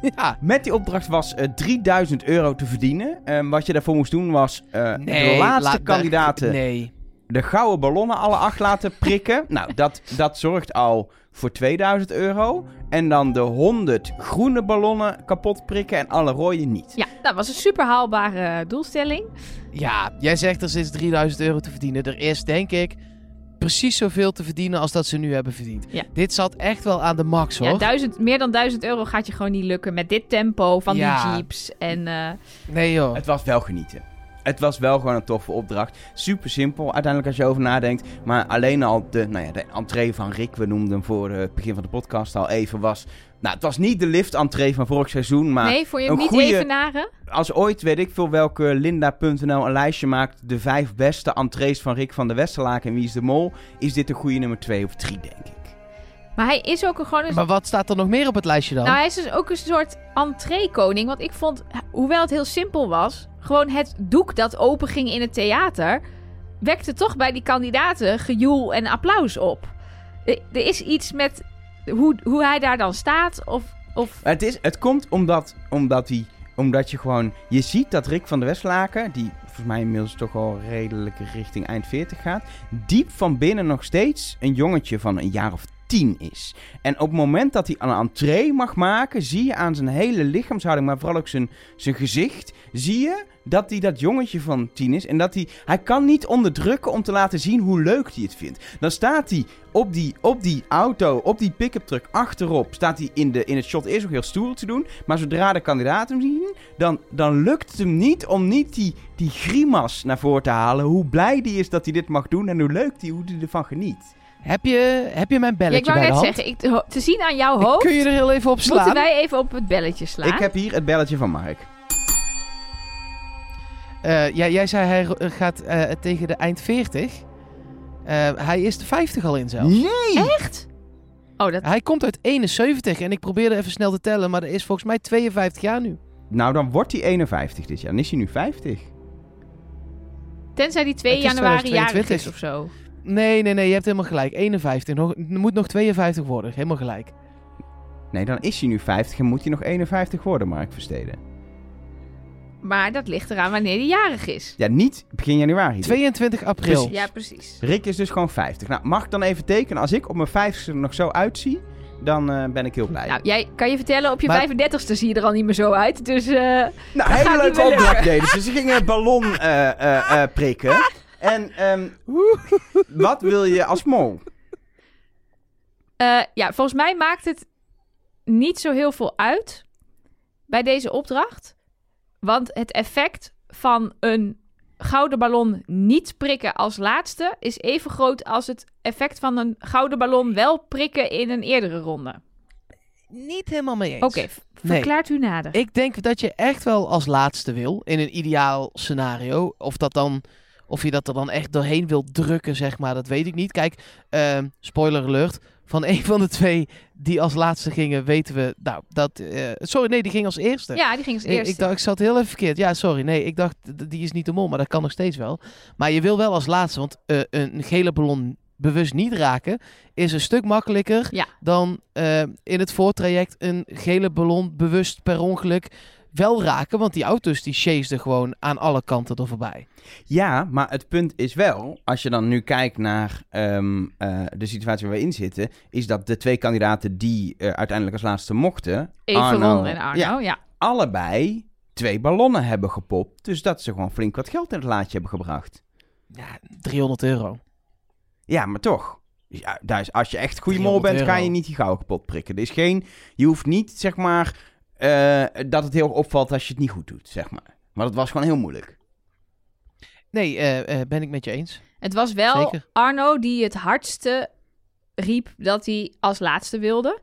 Ja. Met die opdracht was eh, 3000 euro te verdienen. Ehm, wat je daarvoor moest doen was eh, de laatste laat- kandidaten Nee. de gouden ballonnen alle acht laten prikken. nou, dat, dat zorgt al voor 2000 euro. En dan de 100 groene ballonnen kapot prikken en alle rode niet. Ja, dat was een super haalbare doelstelling. Ja, jij zegt er is 3000 euro te verdienen. Er is, denk ik, precies zoveel te verdienen als dat ze nu hebben verdiend. Ja. Dit zat echt wel aan de max, hoor. Ja, duizend, meer dan 1000 euro gaat je gewoon niet lukken met dit tempo van Ja. die jeeps. En eh, Nee, joh. Het was wel genieten. Het was wel gewoon een toffe opdracht. Super simpel uiteindelijk als je over nadenkt. Maar alleen al de, nou ja, de entree van Rick, we noemden hem voor het begin van de podcast al even, was... Nou, het was niet de lift-entree van vorig seizoen, maar nee, voor je een niet evenaren? als ooit weet ik veel welke Linda.nl een lijstje maakt... de vijf beste entrees van Rick van der Westerlaken en Wie is de Mol... is dit een goede nummer twee of drie, denk ik. Maar hij is ook een, gewoon een... Maar wat staat er nog meer op het lijstje dan? Nou, hij is dus ook een soort entree-koning. Want ik vond, hoewel het heel simpel was... gewoon het doek dat open ging in het theater... wekte toch bij die kandidaten gejoel en applaus op. Er, er is iets met hoe, hoe hij daar dan staat. Of, of Het, is, het komt omdat, omdat hij Omdat je gewoon... Je ziet dat Rick van der Westlaken, die volgens mij inmiddels toch al redelijk richting eind 40 gaat... diep van binnen nog steeds een jongetje van een jaar of is. En op het moment dat hij een entree mag maken, zie je aan zijn hele lichaamshouding, maar vooral ook zijn, zijn gezicht, zie je dat hij dat jongetje van tien is. En dat hij, hij kan niet onderdrukken om te laten zien hoe leuk hij het vindt. Dan staat hij op die, op die auto, op die pick-up truck achterop, staat hij in, de, in het shot eerst nog heel stoer te doen. Maar zodra de kandidaten hem zien, dan, dan lukt het hem niet om niet die, die grimas naar voren te halen. Hoe blij hij is dat hij dit mag doen en hoe leuk hij, hoe hij ervan geniet. Heb je, heb je mijn Ja, belletje ik wou bij de net hand? zeggen, ik, te zien aan jouw hoofd, Kun je er heel even op slaan? moeten wij even op het belletje slaan. Ik heb hier het belletje van Mark. Eh, ja, jij zei hij gaat eh, tegen de eind 40. Eh, hij is de 50 al in zelfs. Nee! Echt? Oh, dat... Hij komt uit 71 en ik probeerde even snel te tellen, maar er is volgens mij 52 jaar nu. Nou, dan wordt hij 51 dit jaar. Dan is hij nu 50. Tenzij die 2 Het is januari jarig 2022. is of zo. Nee, nee, nee, je hebt helemaal gelijk. 51. Nog, er moet nog 52 worden. Helemaal gelijk. Nee, dan is hij nu 50 en moet hij nog 51 worden, Mark Versteden. Maar dat ligt eraan wanneer die jarig is. Ja, niet begin januari. 22 april. Precies. Ja, precies. Rick is dus gewoon 50. Nou, mag ik dan even tekenen? Als ik op mijn 50ste er nog zo uitzie, dan eh, ben ik heel blij. Nou, jij kan je vertellen, op je Maar- 35ste zie je er al niet meer zo uit. Dus eh, Nou, hele niet leuke opdracht deden ze. Ze gingen een ballon eh, eh, eh, prikken. En ehm, wat wil je als mol? eh, ja, volgens mij maakt het niet zo heel veel uit bij deze opdracht. Want het effect van een gouden ballon niet prikken als laatste is even groot als het effect van een gouden ballon wel prikken in een eerdere ronde. Niet helemaal mee eens. Oké, verklaart u nader. Ik denk dat je echt wel als laatste wil. In een ideaal scenario. Of, dat dan, of je dat er dan echt doorheen wilt drukken, zeg maar. Dat weet ik niet. Kijk, ehm, spoiler alert. Van een van de twee die als laatste gingen, weten we... Nou, dat... eh, sorry, nee, die ging als eerste. Ja, die ging als Ik, eerste. ik, dacht, ik zat heel even verkeerd. Ja, sorry. Nee, ik dacht, die is niet de mol, maar dat kan nog steeds wel. Maar je wil wel als laatste, want eh, een gele ballon bewust niet raken... is een stuk makkelijker Ja. dan eh, in het voortraject een gele ballon bewust per ongeluk wel raken. Want die auto's die chasen gewoon aan alle kanten er voorbij. Ja, maar het punt is wel, als je dan nu kijkt naar ehm, eh, de situatie waar we in zitten, is dat de twee kandidaten die eh, uiteindelijk als laatste mochten, Everon en Arno, ja, ja. allebei twee ballonnen hebben gepopt. Dus dat ze gewoon flink wat geld in het laadje hebben gebracht. Ja, 300 euro. Ja, maar toch. Ja, daar is, als je echt goede mol 300 bent, kan je niet die gouden kapot prikken. Er is geen, je hoeft niet, zeg maar, eh, dat het heel erg opvalt als je het niet goed doet, zeg maar. Maar het was gewoon heel moeilijk. Nee, eh, eh, ben ik met je eens. Het was wel Zeker. Arno die het hardste riep dat hij als laatste wilde.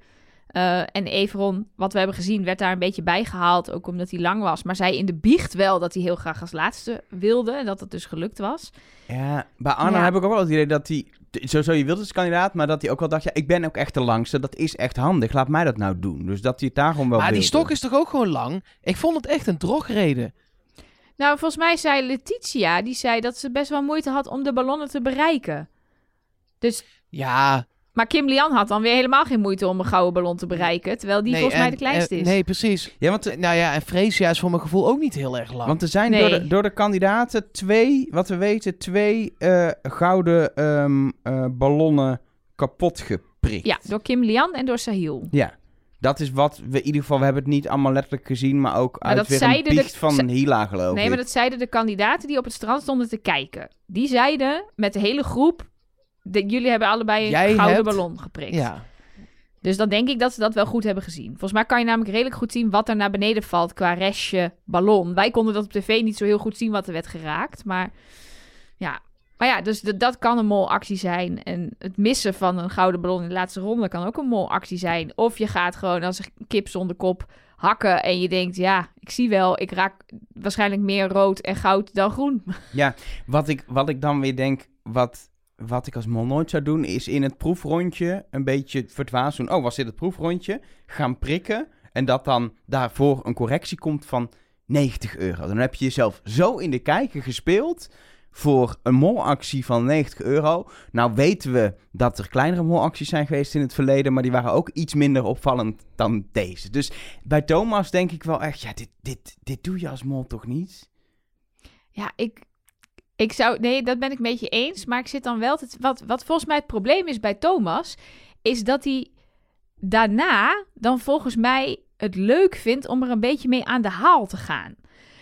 Eh, en Everon, wat we hebben gezien, werd daar een beetje bijgehaald. Ook omdat hij lang was. Maar zei in de biecht wel dat hij heel graag als laatste wilde. En dat het dus gelukt was. Ja, bij Arno Ja. heb ik ook wel het idee dat hij, sowieso je wilt als kandidaat, maar dat hij ook wel dacht, ja, ik ben ook echt de langste, dat is echt handig, laat mij dat nou doen. Dus dat hij het daar gewoon wel maar die wilde. stok is toch ook gewoon lang? Ik vond het echt een drogreden. Nou, volgens mij zei Letitia, die zei dat ze best wel moeite had om de ballonnen te bereiken. Dus, Ja, maar Kim Lian had dan weer helemaal geen moeite om een gouden ballon te bereiken. Terwijl die nee, volgens mij de kleinste is. Nee, precies. Ja, want, Eh, Nou ja, en Freesia is voor mijn gevoel ook niet heel erg lang. want er zijn Nee. door, de, door de kandidaten twee, wat we weten, twee eh, gouden ehm, eh, ballonnen kapot geprikt. Ja, door Kim Lian en door Sahil. Ja. Dat is wat we in ieder geval, we hebben het niet allemaal letterlijk gezien, maar ook uit dat weer een zeiden de- biecht van ze- Hila geloof Nee, ik. maar dat zeiden de kandidaten die op het strand stonden te kijken. Die zeiden met de hele groep... de- jullie hebben allebei een Jij gouden hebt- ballon geprikt. ja. Dus dan denk ik dat ze dat wel goed hebben gezien. Volgens mij kan je namelijk redelijk goed zien wat er naar beneden valt qua restje ballon. Wij konden dat op tv niet zo heel goed zien wat er werd geraakt. Maar ja, maar ja dus dat kan een molactie zijn. En het missen van een gouden ballon in de laatste ronde kan ook een molactie zijn. Of je gaat gewoon als een kip zonder kop hakken en je denkt... ja, ik zie wel, ik raak waarschijnlijk meer rood en goud dan groen. Wat ik, wat ik dan weer denk, wat, wat ik als mol nooit zou doen, is in het proefrondje een beetje verdwaasd doen. Oh, was dit het proefrondje? Gaan prikken. En dat dan daarvoor een correctie komt van 90 euro. Dan heb je jezelf zo in de kijker gespeeld. voor een molactie van 90 euro. Nou weten we dat er kleinere molacties zijn geweest in het verleden, maar die waren ook iets minder opvallend dan deze. Dus bij Thomas denk ik wel echt, ja, dit, dit, dit doe je als mol toch niet? Ja, ik, ik zou... Nee, dat ben ik een beetje eens. Maar ik zit dan wel... Te, wat, wat volgens mij het probleem is bij Thomas... is dat hij daarna dan volgens mij het leuk vindt... om er een beetje mee aan de haal te gaan.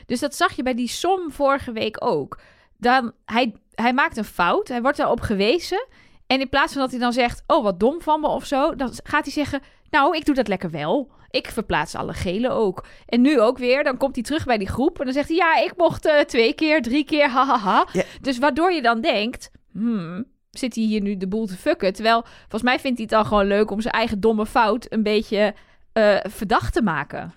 Dus dat zag je bij die som vorige week ook. Dan, hij, hij maakt een fout. Hij wordt daarop gewezen. En in plaats van dat hij dan zegt... oh, wat dom van me of zo... dan gaat hij zeggen... nou, ik doe dat lekker wel... Ik verplaats alle gele ook. En nu ook weer, dan komt hij terug bij die groep en dan zegt hij: Ja, ik mocht eh, twee keer, drie keer, hahaha. Ja. Dus waardoor je dan denkt: hmm, zit hij hier nu de boel te fucken? Terwijl volgens mij vindt hij het dan gewoon leuk om zijn eigen domme fout een beetje eh, verdacht te maken.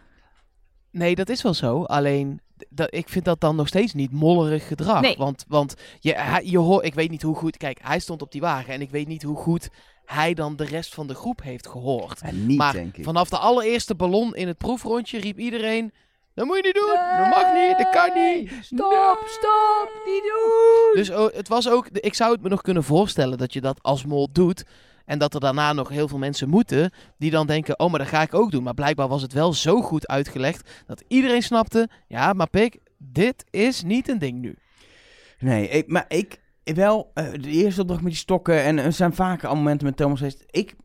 Nee, dat is wel zo. Alleen, dat, ik vind dat dan nog steeds niet mollerig gedrag. Nee. Want, want je, je hoort, ik weet niet hoe goed... Kijk, hij stond op die wagen en ik weet niet hoe goed hij dan de rest van de groep heeft gehoord. Ja, niet, Maar denk ik. Vanaf de allereerste ballon in het proefrondje riep iedereen... Dat moet je niet doen, dat mag niet, dat kan niet. Stop, stop, niet doen! Dus oh, het was ook, ik zou het me nog kunnen voorstellen dat je dat als mol doet. En dat er daarna nog heel veel mensen moeten die dan denken, oh, maar dat ga ik ook doen. Maar blijkbaar was het wel zo goed uitgelegd dat iedereen snapte, ja, maar pik, dit is niet een ding nu. Nee, ik, maar ik wel, eh, de eerste opdracht met die stokken en er zijn vaker al momenten met Thomas geweest. Ik,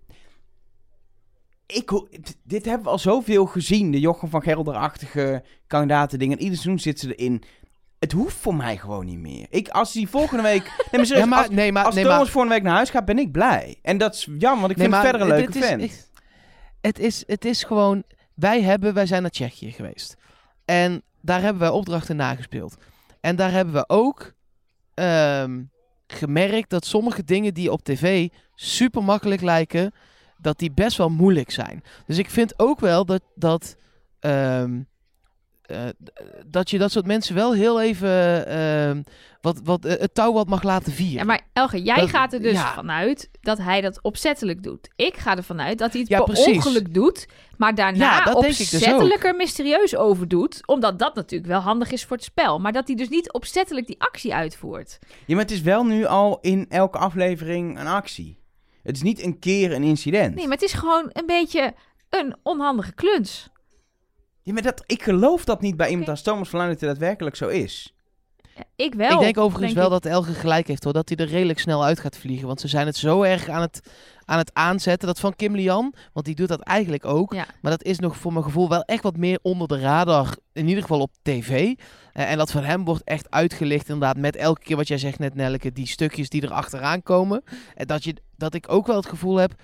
ik, dit hebben we al zoveel gezien, de Jochem van Gelder-achtige kandidaten dingen. Ieder seizoen zit ze erin. Het hoeft voor mij gewoon niet meer. Ik, als die volgende week... Nee, maar, serieus, Ja, maar, als, nee, maar, als nee, Thomas maar, volgende week naar huis gaat, ben ik blij. En dat is jammer, want ik nee, vind het verder een leuke vent. ik- het, is, het is gewoon, wij hebben, wij zijn naar Tsjechië geweest. En daar hebben wij opdrachten nagespeeld. En daar hebben we ook ehm, gemerkt dat sommige dingen die op tv super makkelijk lijken, dat die best wel moeilijk zijn. Dus ik vind ook wel dat, dat, ehm, eh, dat je dat soort mensen wel heel even ehm, wat, wat, eh, het touw wat mag laten vieren. Ja, maar Elge, jij Dat- gaat er dus ja. vanuit dat hij dat opzettelijk doet. Ik ga ervan uit dat hij het Ja, per precies. ongeluk doet, maar daarna Ja, dus opzettelijk er mysterieus over doet. Omdat dat natuurlijk wel handig is voor het spel. Maar dat hij dus niet opzettelijk die actie uitvoert. Ja, maar het is wel nu al in elke aflevering een actie. Het is niet een keer een incident. Nee, maar het is gewoon een beetje een onhandige kluns. Ja, maar dat, ik geloof dat niet bij iemand als Thomas van Luijn dat het daadwerkelijk zo is. Ik wel. ik denk overigens denk wel ik. dat Elge gelijk heeft hoor. Dat hij er redelijk snel uit gaat vliegen. Want ze zijn het zo erg aan het, aan het aanzetten. Dat van Kim Lian. Want die doet dat eigenlijk ook. Ja. Maar dat is nog voor mijn gevoel wel echt wat meer onder de radar. In ieder geval op tv. Eh, en dat van hem wordt echt uitgelicht inderdaad. Met elke keer wat jij zegt net Nelleke. Die stukjes die er achteraan komen. En dat, je, dat ik ook wel het gevoel heb.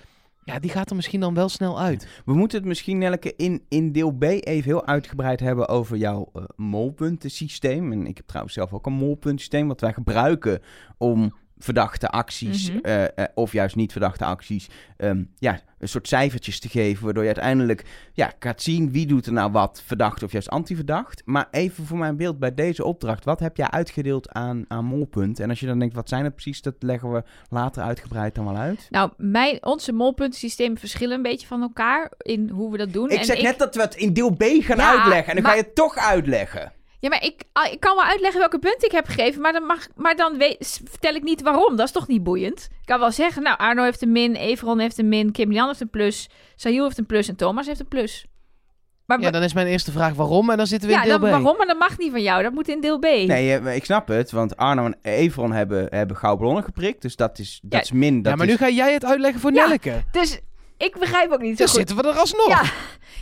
Ja, die gaat er misschien dan wel snel uit. We moeten het misschien, Nelleke, in, in deel B even heel uitgebreid hebben over jouw eh, molpuntensysteem. En ik heb trouwens zelf ook een molpuntensysteem wat wij gebruiken om verdachte acties, Mhm. eh, eh, of juist niet verdachte acties, ehm, ja, een soort cijfertjes te geven, waardoor je uiteindelijk ja, gaat zien wie doet er nou wat verdacht of juist antiverdacht. Maar even voor mijn beeld bij deze opdracht, wat heb jij uitgedeeld aan, aan molpunten? En als je dan denkt, wat zijn het precies, dat leggen we later uitgebreid dan wel uit. Nou, mijn, onze molpuntensystemen verschillen een beetje van elkaar in hoe we dat doen. Ik En zeg net dat we het in deel B gaan Ja, uitleggen. En dan maar- ga je het toch uitleggen. Ja, maar ik, ah, ik kan wel uitleggen welke punten ik heb gegeven, maar dan, mag, maar dan weet, vertel ik niet waarom. Dat is toch niet boeiend? Ik kan wel zeggen, nou, Arno heeft een min, Everon heeft een min, Kim Lian heeft een plus, Sahil heeft een plus en Thomas heeft een plus. Maar Ja, dan is mijn eerste vraag waarom. En dan zitten we ja, in deel dan, B. waarom? Maar dat mag niet van jou, dat moet in deel B. Nee, eh, ik snap het. Want Arno en Evron hebben, hebben gouden ballonnen geprikt. Dus dat is, dat Ja. is min. Dat ja, maar is... nu ga jij het uitleggen voor Ja. Nelleke. Dus ik begrijp ook niet zo Dan goed. zitten we er alsnog. Ja,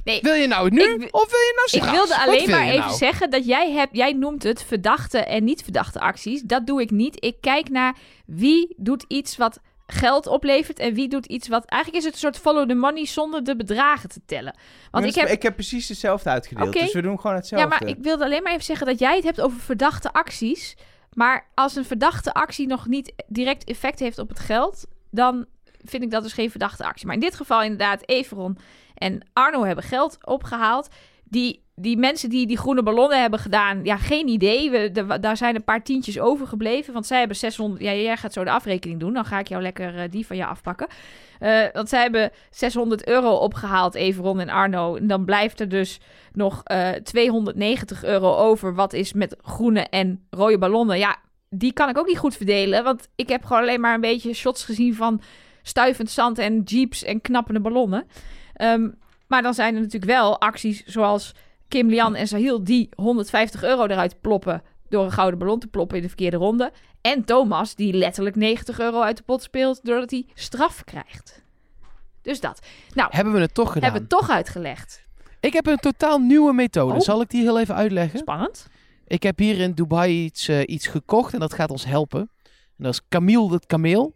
nee. Wil je nou het nu Ik of wil je nou Ik straks? wilde Wat alleen wil maar even nou? zeggen dat jij, hebt, jij noemt het verdachte en niet verdachte acties. Dat doe ik niet. Ik kijk naar wie doet iets wat geld oplevert en wie doet iets wat... Eigenlijk is het een soort follow the money zonder de bedragen te tellen. Want ik heb... ik heb precies hetzelfde uitgedeeld. Dus we doen gewoon Ja, hetzelfde. maar ik wilde alleen maar even zeggen dat jij het hebt over verdachte acties. Maar als een verdachte actie nog niet direct effect heeft op het geld, dan vind ik dat dus geen verdachte actie. Maar in dit geval inderdaad, Everon en Arno hebben geld opgehaald. Die, die mensen die die groene ballonnen hebben gedaan, ja, geen idee. We, daar zijn een paar tientjes overgebleven. Want zij hebben 600... Ja, jij gaat zo de afrekening doen. Dan ga ik jou lekker eh, die van je afpakken. Eh, want zij hebben 600 euro opgehaald, Everon en Arno. En dan blijft er dus nog eh 290 euro over. Wat is met groene en rode ballonnen? Ja, die kan ik ook niet goed verdelen. Want ik heb gewoon alleen maar een beetje shots gezien van stuivend zand en jeeps en knappende ballonnen. Ehm, maar dan zijn er natuurlijk wel acties zoals Kim Lian en Sahil die 150 euro eruit ploppen door een gouden ballon te ploppen in de verkeerde ronde. En Thomas die letterlijk 90 euro uit de pot speelt doordat hij straf krijgt. Dus dat. Nou, Hebben we het toch gedaan? hebben we het toch uitgelegd. Ik heb een totaal nieuwe methode. Oh. Zal ik die heel even uitleggen? Spannend. Ik heb hier in Dubai iets, eh, iets gekocht en dat gaat ons helpen. En dat is Camille het kameel.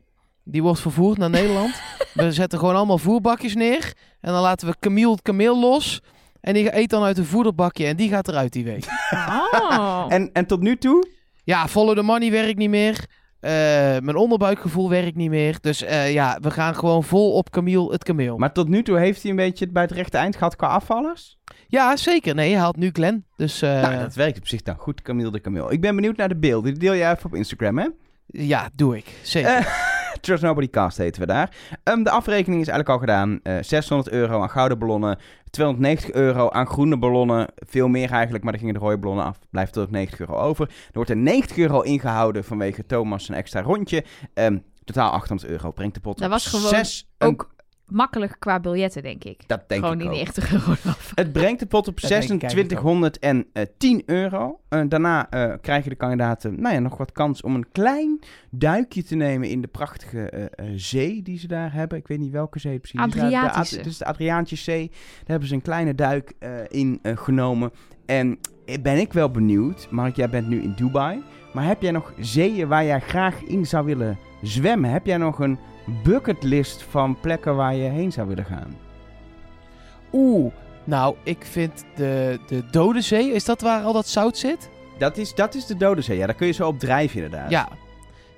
Die wordt vervoerd naar Nederland. we zetten gewoon allemaal voerbakjes neer. En dan laten we Camille het kameel los. En die eet dan uit een voederbakje en die gaat eruit die week. Oh. En, en tot nu toe? Ja, follow the money werkt niet meer. Eh, mijn onderbuikgevoel werkt niet meer. Dus eh, ja, we gaan gewoon vol op Camille het kameel. Maar tot nu toe heeft hij een beetje het bij het rechte eind gehad qua afvallers? Ja, zeker. Nee, hij haalt nu Glen. Dus eh, nou, dat werkt op zich dan goed, Camille de Camille. Ik ben benieuwd naar de beelden. Die deel je even op Instagram, hè? ja, doe ik. Zeker. Eh, Trust Nobody Cast heten we daar. Ehm, de afrekening is eigenlijk al gedaan. Eh 600 euro aan gouden ballonnen. 290 euro aan groene ballonnen. Veel meer eigenlijk, maar dan gingen de rode ballonnen af. Blijft er ook 90 euro over. Er wordt er 90 euro ingehouden vanwege Thomas een extra rondje. Ehm, totaal 800 euro. Brengt de pot Dat was gewoon zes- een- Ook makkelijk qua biljetten, denk ik. Dat denk gewoon ik die ook. 90 euro af. Het brengt de pot op Dat denk ik eigenlijk 2610 euro. Eh, daarna eh, krijgen de kandidaten nou ja, nog wat kans om een klein duikje te nemen in de prachtige eh, eh, zee die ze daar hebben. Ik weet niet welke zee precies. Het is daar- de Ad- Adriatische. Het is de Adriatische Zee. Daar hebben ze een kleine duik eh, in eh, genomen. En eh, ben ik wel benieuwd. Mark, jij bent nu in Dubai. Maar heb jij nog zeeën waar jij graag in zou willen zwemmen? Heb jij nog een bucketlist van plekken waar je heen zou willen gaan? Oeh, nou, ik vind de, de Dode Zee, is dat waar al dat zout zit? Dat is, dat is de Dode Zee. Ja, daar kun je zo op drijven inderdaad. Ja.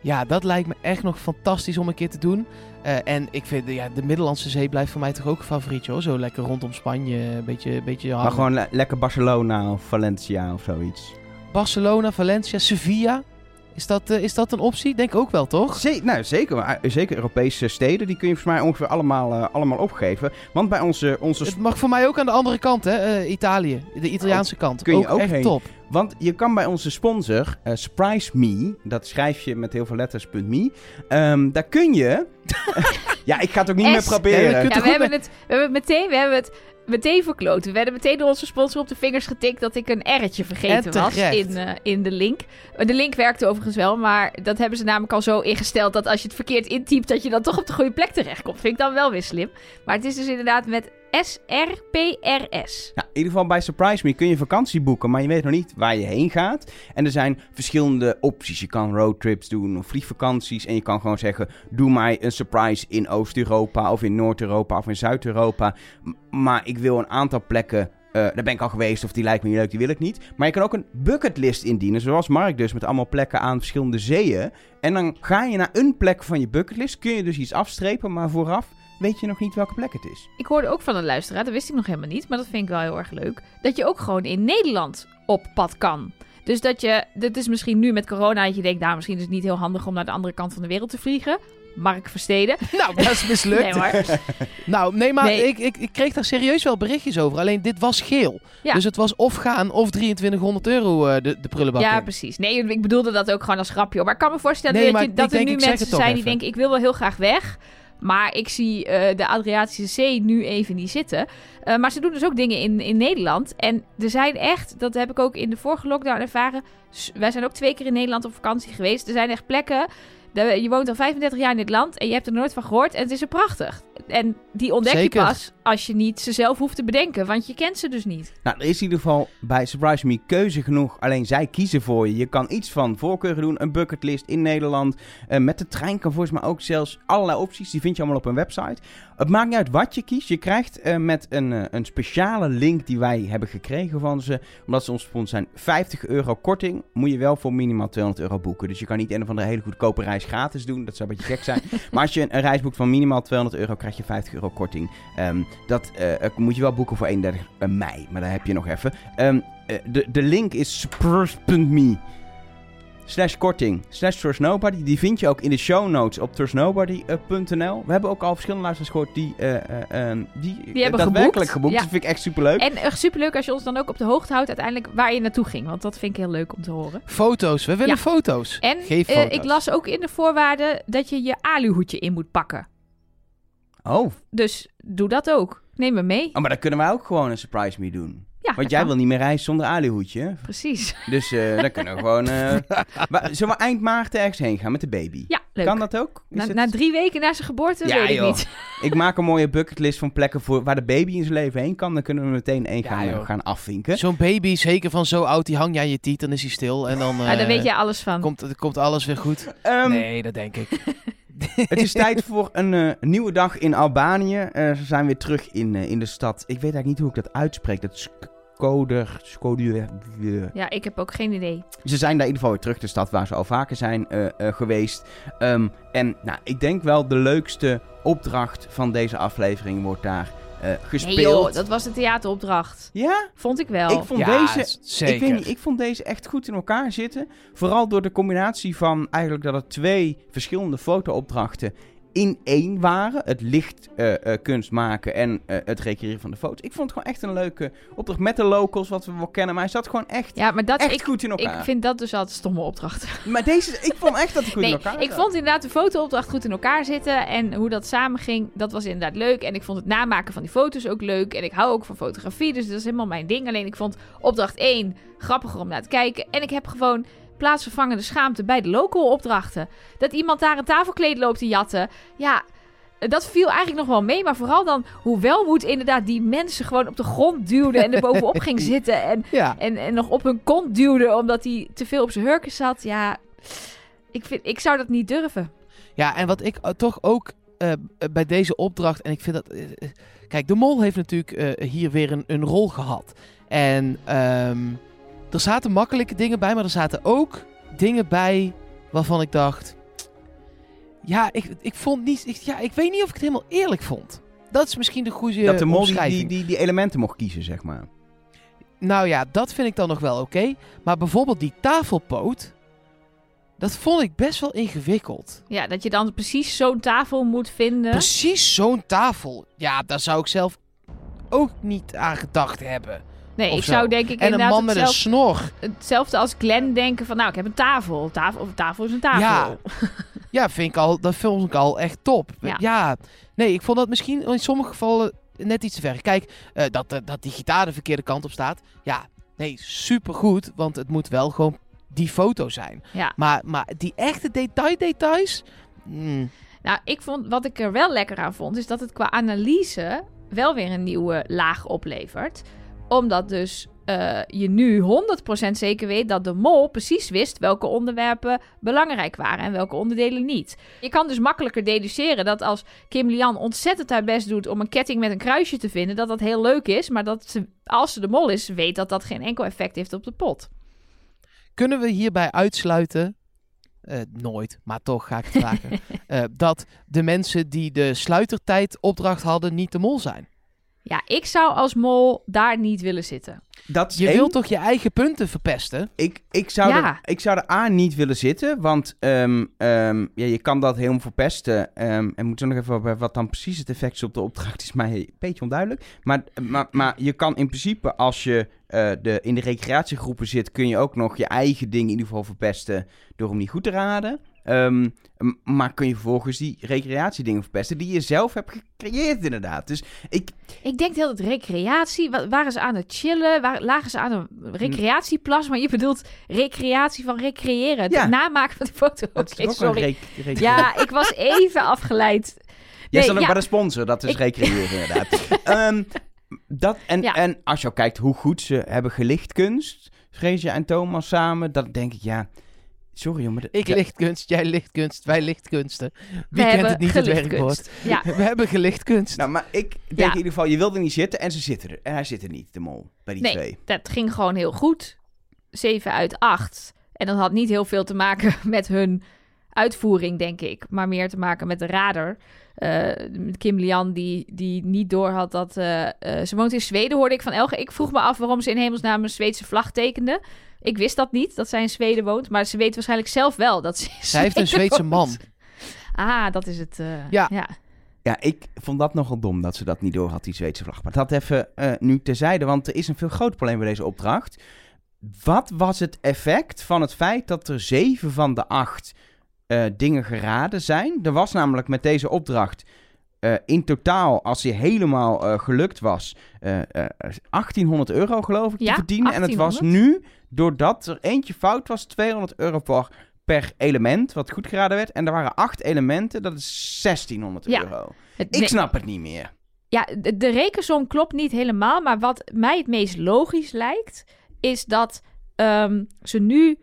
Ja, dat lijkt me echt nog fantastisch om een keer te doen. Eh, en ik vind, ja, de Middellandse Zee blijft voor mij toch ook een favorietje hoor. Zo lekker rondom Spanje, een beetje, een beetje Maar gewoon le- lekker Barcelona of Valencia of zoiets. Barcelona, Valencia, Sevilla. Is dat, eh, is dat een optie? Denk ook wel, toch? Ze- nou, zeker, maar, eh, zeker Europese steden, die kun je volgens mij ongeveer allemaal, eh, allemaal opgeven. Want bij onze, onze Het mag voor mij ook aan de andere kant, hè? Italië, de Italiaanse kant. Oh, kun je ook echt heen. top. Want je kan bij onze sponsor, Surprise Me, dat schrijf je met heel veel letters.me, ehm daar kun je... ja, ik ga het ook niet S. meer proberen. Ja, kunt Ja, we hebben, het, we hebben het meteen, we hebben het meteen verkloten. We hebben meteen door onze sponsor op de vingers getikt dat ik een R'tje vergeten En was in, eh, in de link. Eh, De link werkte overigens wel, maar dat hebben ze namelijk al zo ingesteld dat als je het verkeerd intypt, dat je dan toch op de goede plek terechtkomt. Vind ik dan wel weer slim. Maar het is dus inderdaad met S-R-P-R-S. Nou, in ieder geval bij Surprise Me kun je vakantie boeken, maar je weet nog niet waar je heen gaat. En er zijn verschillende opties. Je kan roadtrips doen of vliegvakanties. En je kan gewoon zeggen, doe mij een surprise in Oost-Europa of in Noord-Europa of in Zuid-Europa. Maar ik wil een aantal plekken... eh, daar ben ik al geweest of die lijkt me niet leuk, die wil ik niet. Maar je kan ook een bucketlist indienen, zoals Mark dus, met allemaal plekken aan verschillende zeeën. En dan ga je naar een plek van je bucketlist, kun je dus iets afstrepen, maar vooraf weet je nog niet welke plek het is. Ik hoorde ook van een luisteraar, dat wist ik nog helemaal niet, maar dat vind ik wel heel erg leuk. Dat je ook gewoon in Nederland op pad kan. Dus dat je, dat is misschien nu met corona, dat je denkt, nou misschien is het niet heel handig om naar de andere kant van de wereld te vliegen. Mark Versteden. Nou, dat is mislukt. Nee hoor. Nou, nee, maar Nee. Ik, ik, ik kreeg daar serieus wel berichtjes over. Alleen dit was geel. Ja. Dus het was of gaan of 2300 euro eh, de, de prullenbak Ja, in. precies. Nee, ik bedoelde dat ook gewoon als grapje. Maar ik kan me voorstellen Nee, dat, je, dat er nu mensen zijn die denken, ik wil wel heel graag weg. Maar ik zie eh, de Adriatische Zee nu even niet zitten. Eh, maar ze doen dus ook dingen in, in Nederland. En er zijn echt, dat heb ik ook in de vorige lockdown ervaren. Wij zijn ook twee keer in Nederland op vakantie geweest. Er zijn echt plekken. je woont al 35 jaar in dit land en je hebt er nooit van gehoord. En het is er prachtig. En die ontdek Zeker. je pas als je niet ze zelf hoeft te bedenken. Want je kent ze dus niet. Nou, er is in ieder geval bij Surprise Me keuze genoeg. Alleen zij kiezen voor je. Je kan iets van voorkeuren doen. Een bucketlist in Nederland. Eh, met de trein kan volgens mij ook zelfs allerlei opties. Die vind je allemaal op hun website. Het maakt niet uit wat je kiest. Je krijgt eh, met een, eh, een speciale link die wij hebben gekregen van ze. Omdat ze ons sponsor zijn. 50 euro korting. Moet je wel voor minimaal 200 euro boeken. Dus je kan niet een of andere hele goedkope reis gratis doen. Dat zou een beetje gek zijn. maar als je een, een reis boekt van minimaal 200 euro, krijg je 50 euro korting. Ehm, dat eh, eh, moet je wel boeken voor 31 mei, maar daar heb je nog even. Ehm, eh, de, de link is spurs.me. slash korting slash Trust Nobody. Die vind je ook in de show notes op trustnobody.nl. We hebben ook al verschillende luisteraars gehoord die, eh, eh, eh, die, Die hebben daadwerkelijk geboekt. geboekt. Ja. Dat vind ik echt superleuk. En uh, superleuk als je ons dan ook op de hoogte houdt uiteindelijk waar je naartoe ging. Want dat vind ik heel leuk om te horen. Foto's. We willen Ja. foto's. En Geef eh, foto's. ik las ook in de voorwaarden dat je je aluhoedje in moet pakken. Oh. Dus doe dat ook. Neem me mee. oh, maar dan kunnen wij ook gewoon een surprise me doen. Ja, Want jij kan. wil niet meer reizen zonder aluhoedje. Precies. Dus eh dan kunnen we gewoon... eh wa- zullen we eind maart ergens heen gaan met de baby? Ja, leuk. Kan dat ook? Is Na, het- na drie weken na zijn geboorte Ja, weet ik joh. niet. Ik maak een mooie bucketlist van plekken voor waar de baby in zijn leven heen kan. Dan kunnen we meteen één Ja, gaan, joh. gaan afvinken. Zo'n baby, zeker van zo oud, die hang je aan je tiet, dan is hij stil. En dan, Ah, daar eh, weet jij alles van. komt, komt alles weer goed. Ehm, nee, dat denk ik. Het is tijd voor een eh, nieuwe dag in Albanië. Eh, ze zijn weer terug in, eh, in de stad. Ik weet eigenlijk niet hoe ik dat uitspreek. Dat Skoder... Skodur... Ja, ik heb ook geen idee. Ze zijn daar in ieder geval weer terug. De stad waar ze al vaker zijn geweest. Ehm, en nou, ik denk wel de leukste opdracht van deze aflevering wordt daar eh, gespeeld. Nee joh, dat was de theateropdracht. Ja? Vond ik wel. Ik vond ja, deze... zeker. Ik, weet niet, ik vond deze echt goed in elkaar zitten. Vooral door de combinatie van eigenlijk dat het twee verschillende fotoopdrachten in één waren. Het licht eh, eh, kunst maken en eh, het recreëren van de foto's. Ik vond het gewoon echt een leuke opdracht met de locals, wat we wel kennen. Maar hij zat gewoon echt, Ja, maar dat, echt ik, goed in ik elkaar. vind dat dus altijd stomme opdrachten. Maar deze, ik vond echt dat hij goed in elkaar ik zat. vond inderdaad de fotoopdracht goed in elkaar zitten. En hoe dat samen ging, dat was inderdaad leuk. En ik vond het namaken van die foto's ook leuk. En ik hou ook van fotografie, dus dat is helemaal mijn ding. Alleen ik vond opdracht 1 grappiger om naar te kijken. En ik heb gewoon plaatsvervangende schaamte bij de local opdrachten. Dat iemand daar een tafelkleed loopt te jatten. Ja, dat viel eigenlijk nog wel mee. Maar vooral dan hoe welmoed inderdaad die mensen gewoon op de grond duwde en er bovenop ging zitten. En Ja, en, en nog op hun kont duwde omdat hij te veel op zijn hurken zat. Ja, ik, vind, ik zou dat niet durven. ja, en wat ik eh, toch ook eh, bij deze opdracht, en ik vind dat... eh, eh, kijk, de mol heeft natuurlijk eh, hier weer een, een rol gehad. En ehm, er zaten makkelijke dingen bij, maar er zaten ook dingen bij waarvan ik dacht... Ja, ik, ik vond niet... Ik, ja, ik weet niet of ik het helemaal eerlijk vond. Dat is misschien de goede dat de mol die, die, die elementen mocht kiezen, zeg maar. Nou ja, dat vind ik dan nog wel oké. Maar bijvoorbeeld die tafelpoot... Dat vond ik best wel ingewikkeld. Ja, dat je dan precies zo'n tafel moet vinden. Precies zo'n tafel. Ja, daar zou ik zelf ook niet aan gedacht hebben. Nee, ik zo. zou denk ik En een inderdaad man met een hetzelfde, snor. hetzelfde als Glenn denken van... Nou, ik heb een tafel. tafel of tafel is een tafel. Ja. Ja, vind ik al, dat vond ik al echt top. Ja. nee, ik vond dat misschien in sommige gevallen net iets te ver. Kijk, eh, dat, eh, dat die gitaar de verkeerde kant op staat. Ja, nee, supergoed. Want het moet wel gewoon die foto zijn. Ja. Maar, maar die echte detail-details... mm, Nou, ik vond, wat ik er wel lekker aan vond... is dat het qua analyse wel weer een nieuwe laag oplevert. Omdat dus eh, je nu 100% zeker weet dat de mol precies wist... welke onderwerpen belangrijk waren en welke onderdelen niet. Je kan dus makkelijker deduceren dat als Kim Lian ontzettend haar best doet... om een ketting met een kruisje te vinden, dat dat heel leuk is. Maar dat ze, als ze de mol is, weet dat dat geen enkel effect heeft op de pot. Kunnen we hierbij uitsluiten, eh, nooit, maar toch ga ik het vragen, eh, dat de mensen die de sluitertijd opdracht hadden niet de mol zijn? Ja, ik zou als mol daar niet willen zitten. Dat Je één. wilt toch je eigen punten verpesten? Ik, ik, zou Ja. er, ik zou er A niet willen zitten, want ehm, ehm, ja, je kan dat helemaal verpesten. ehm, en moet er nog even op, wat dan precies het effect is op de opdracht, is mij een beetje onduidelijk. Maar, maar, maar je kan in principe, als je eh, de, in de recreatiegroepen zit, kun je ook nog je eigen ding in ieder geval verpesten door hem niet goed te raden. Ehm, maar kun je vervolgens die recreatiedingen verpesten die je zelf hebt gecreëerd inderdaad. Dus ik, Ik denk heel dat recreatie, wa- waren ze aan het chillen, Waar, lagen ze aan een recreatieplas, maar je bedoelt recreatie van recreëren, het Ja. namaken van die foto. dat sorry. Ja, ik was even afgeleid. Jij Nee, staat ook ja. bij de sponsor, dat is Ik- recreëren inderdaad. Ehm, dat, en, Ja. en als je ook kijkt hoe goed ze hebben gelichtkunst, Freesia en Thomas samen, dan denk ik, ja, sorry jongen. dat- Ik ja, lichtkunst, jij lichtkunst, wij lichtkunsten. Wie We kent hebben het niet, het werkwoord? Ja, We hebben gelichtkunst. Nou, maar ik denk Ja. in ieder geval, je wilde niet zitten en ze zitten er. En hij zit er niet, de mol, bij die Nee. twee. dat ging gewoon heel goed. 7 uit 8. En dat had niet heel veel te maken met hun uitvoering, denk ik. Maar meer te maken met de rader. Eh, met Kim Lian, die, die niet doorhad dat... eh, eh, ze woont in Zweden, hoorde ik van Elge. Ik vroeg me af waarom ze in hemelsnaam een Zweedse vlag tekende. Ik wist dat niet, dat zij in Zweden woont. Maar ze weet waarschijnlijk zelf wel dat ze in Zij heeft een Zweedse woont. man. Ah, dat is het. eh, Ja. ja. Ja, ik vond dat nogal dom dat ze dat niet door had, die Zweedse vlag. Maar dat even eh, nu terzijde, want er is een veel groter probleem bij deze opdracht. Wat was het effect van het feit dat er zeven van de acht eh, dingen geraden zijn? Er was namelijk met deze opdracht eh, in totaal, als die helemaal eh, gelukt was, eh, eh, 1800 euro geloof ik te verdienen. En het was 1800. nu, doordat er eentje fout was, 200 euro per, per element, wat goed geraden werd. En er waren acht elementen, dat is 1600 Ja. euro. Het, Ik snap het niet meer. ja, de, de rekensom klopt niet helemaal. Maar wat mij het meest logisch lijkt, is dat ehm, ze nu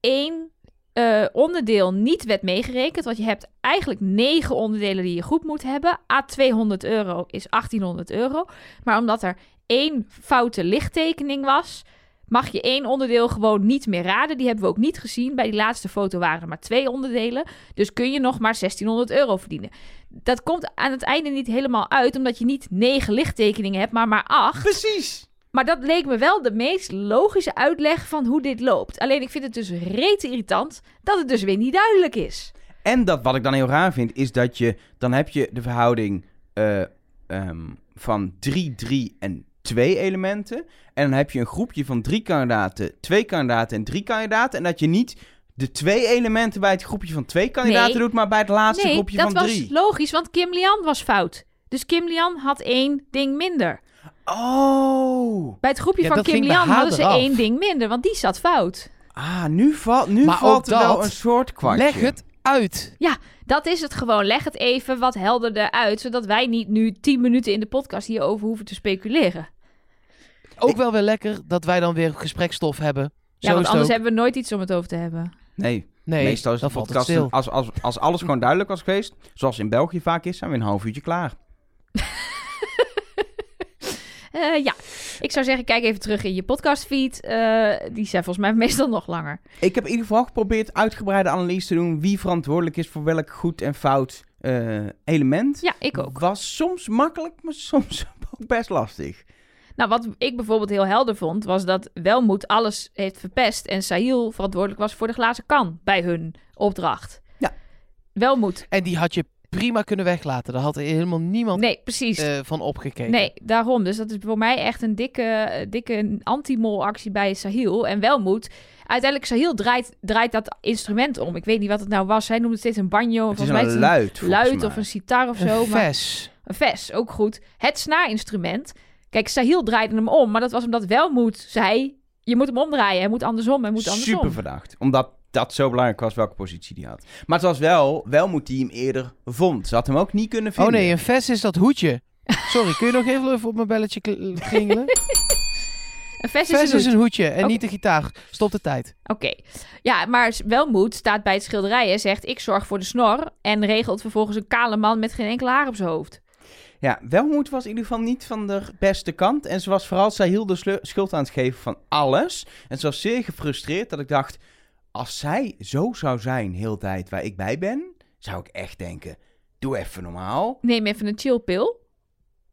één eh, onderdeel niet werd meegerekend. Want je hebt eigenlijk negen onderdelen die je goed moet hebben. A 200 euro is 1800 euro. Maar omdat er één foute lichttekening was, mag je één onderdeel gewoon niet meer raden. Die hebben we ook niet gezien. Bij die laatste foto waren er maar twee onderdelen. Dus kun je nog maar 1600 euro verdienen. Dat komt aan het einde niet helemaal uit, omdat je niet negen lichttekeningen hebt, maar maar acht. Precies. Maar dat leek me wel de meest logische uitleg van hoe dit loopt. Alleen ik vind het dus rete irritant dat het dus weer niet duidelijk is. En dat, wat ik dan heel raar vind, is dat je... Dan heb je de verhouding eh, ehm, van 3, 3 en 2 elementen. En dan heb je een groepje van drie kandidaten, twee kandidaten en drie kandidaten. En dat je niet de twee elementen bij het groepje van twee kandidaten Nee. doet, maar bij het laatste nee, groepje dat van was drie. logisch, want Kim Lian was fout. Dus Kim Lian had één ding minder. Oh. Bij het groepje Ja, van dat Kim Lian hadden ze één ding minder, want die zat fout. Ah, nu, valt nu Maar valt er wel dat- een soort kwartje. Leg het uit. Dat is het gewoon. Leg het even wat helderder uit, zodat wij niet nu tien minuten in de podcast hierover hoeven te speculeren. Ook Ik- wel weer lekker dat wij dan weer gesprekstof hebben. Ja, Zo want anders ook. hebben we nooit iets om het over te hebben. Nee, Nee, meestal is de dan valt het podcast... stil. Als, als, als alles gewoon duidelijk was geweest, zoals in België vaak is, zijn we in een half uurtje klaar. Eh, ja, ik zou zeggen, kijk even terug in je podcastfeed. Eh die zijn volgens mij meestal nog langer. Ik heb in ieder geval geprobeerd uitgebreide analyse te doen wie verantwoordelijk is voor welk goed en fout eh, element. Ja, ik ook. Was soms makkelijk, maar soms ook best lastig. Nou, wat ik bijvoorbeeld heel helder vond, was dat Welmoed alles heeft verpest en Sahil verantwoordelijk was voor de glazen kan bij hun opdracht. Ja. Welmoed. En die had je prima kunnen weglaten. Daar had er helemaal niemand Nee, precies. eh, van opgekeken. Nee, daarom. Dus dat is voor mij echt een dikke, dikke anti-mol actie bij Sahil. En Welmoed. Uiteindelijk, Sahil draait, draait dat instrument om. Ik weet niet wat het nou was. Hij noemde het steeds een banjo. Het is Volgens mij een luid, een luid of een sitar of Een zo. maar- ves. Een ves, ook goed. Het snaarinstrument. Kijk, Sahil draaide hem om, maar dat was omdat Welmoed zei... Je moet hem omdraaien, hij moet andersom, hij moet andersom. Super verdacht. Omdat dat zo belangrijk was welke positie die had. Maar het was wel, wel moet die hem eerder vond. Ze had hem ook niet kunnen Oh vinden. nee, een ves is dat hoedje. Sorry, kun je nog even even op mijn belletje kl- klingelen? Een ves, ves is een is een hoedje en Oké. niet de gitaar. Stop de tijd. Oké. Ja, maar Welmoed staat bij het schilderij en zegt... Ik zorg voor de snor en regelt vervolgens een kale man met geen enkel haar op zijn hoofd. Ja, Welmoed was in ieder geval niet van de beste kant. En ze was vooral Sahil de slu- schuld aan het geven van alles. En ze was zeer gefrustreerd dat ik dacht... Als zij zo zou zijn heel tijd waar ik bij ben... Zou ik echt denken... Doe even normaal. Neem even een chillpil,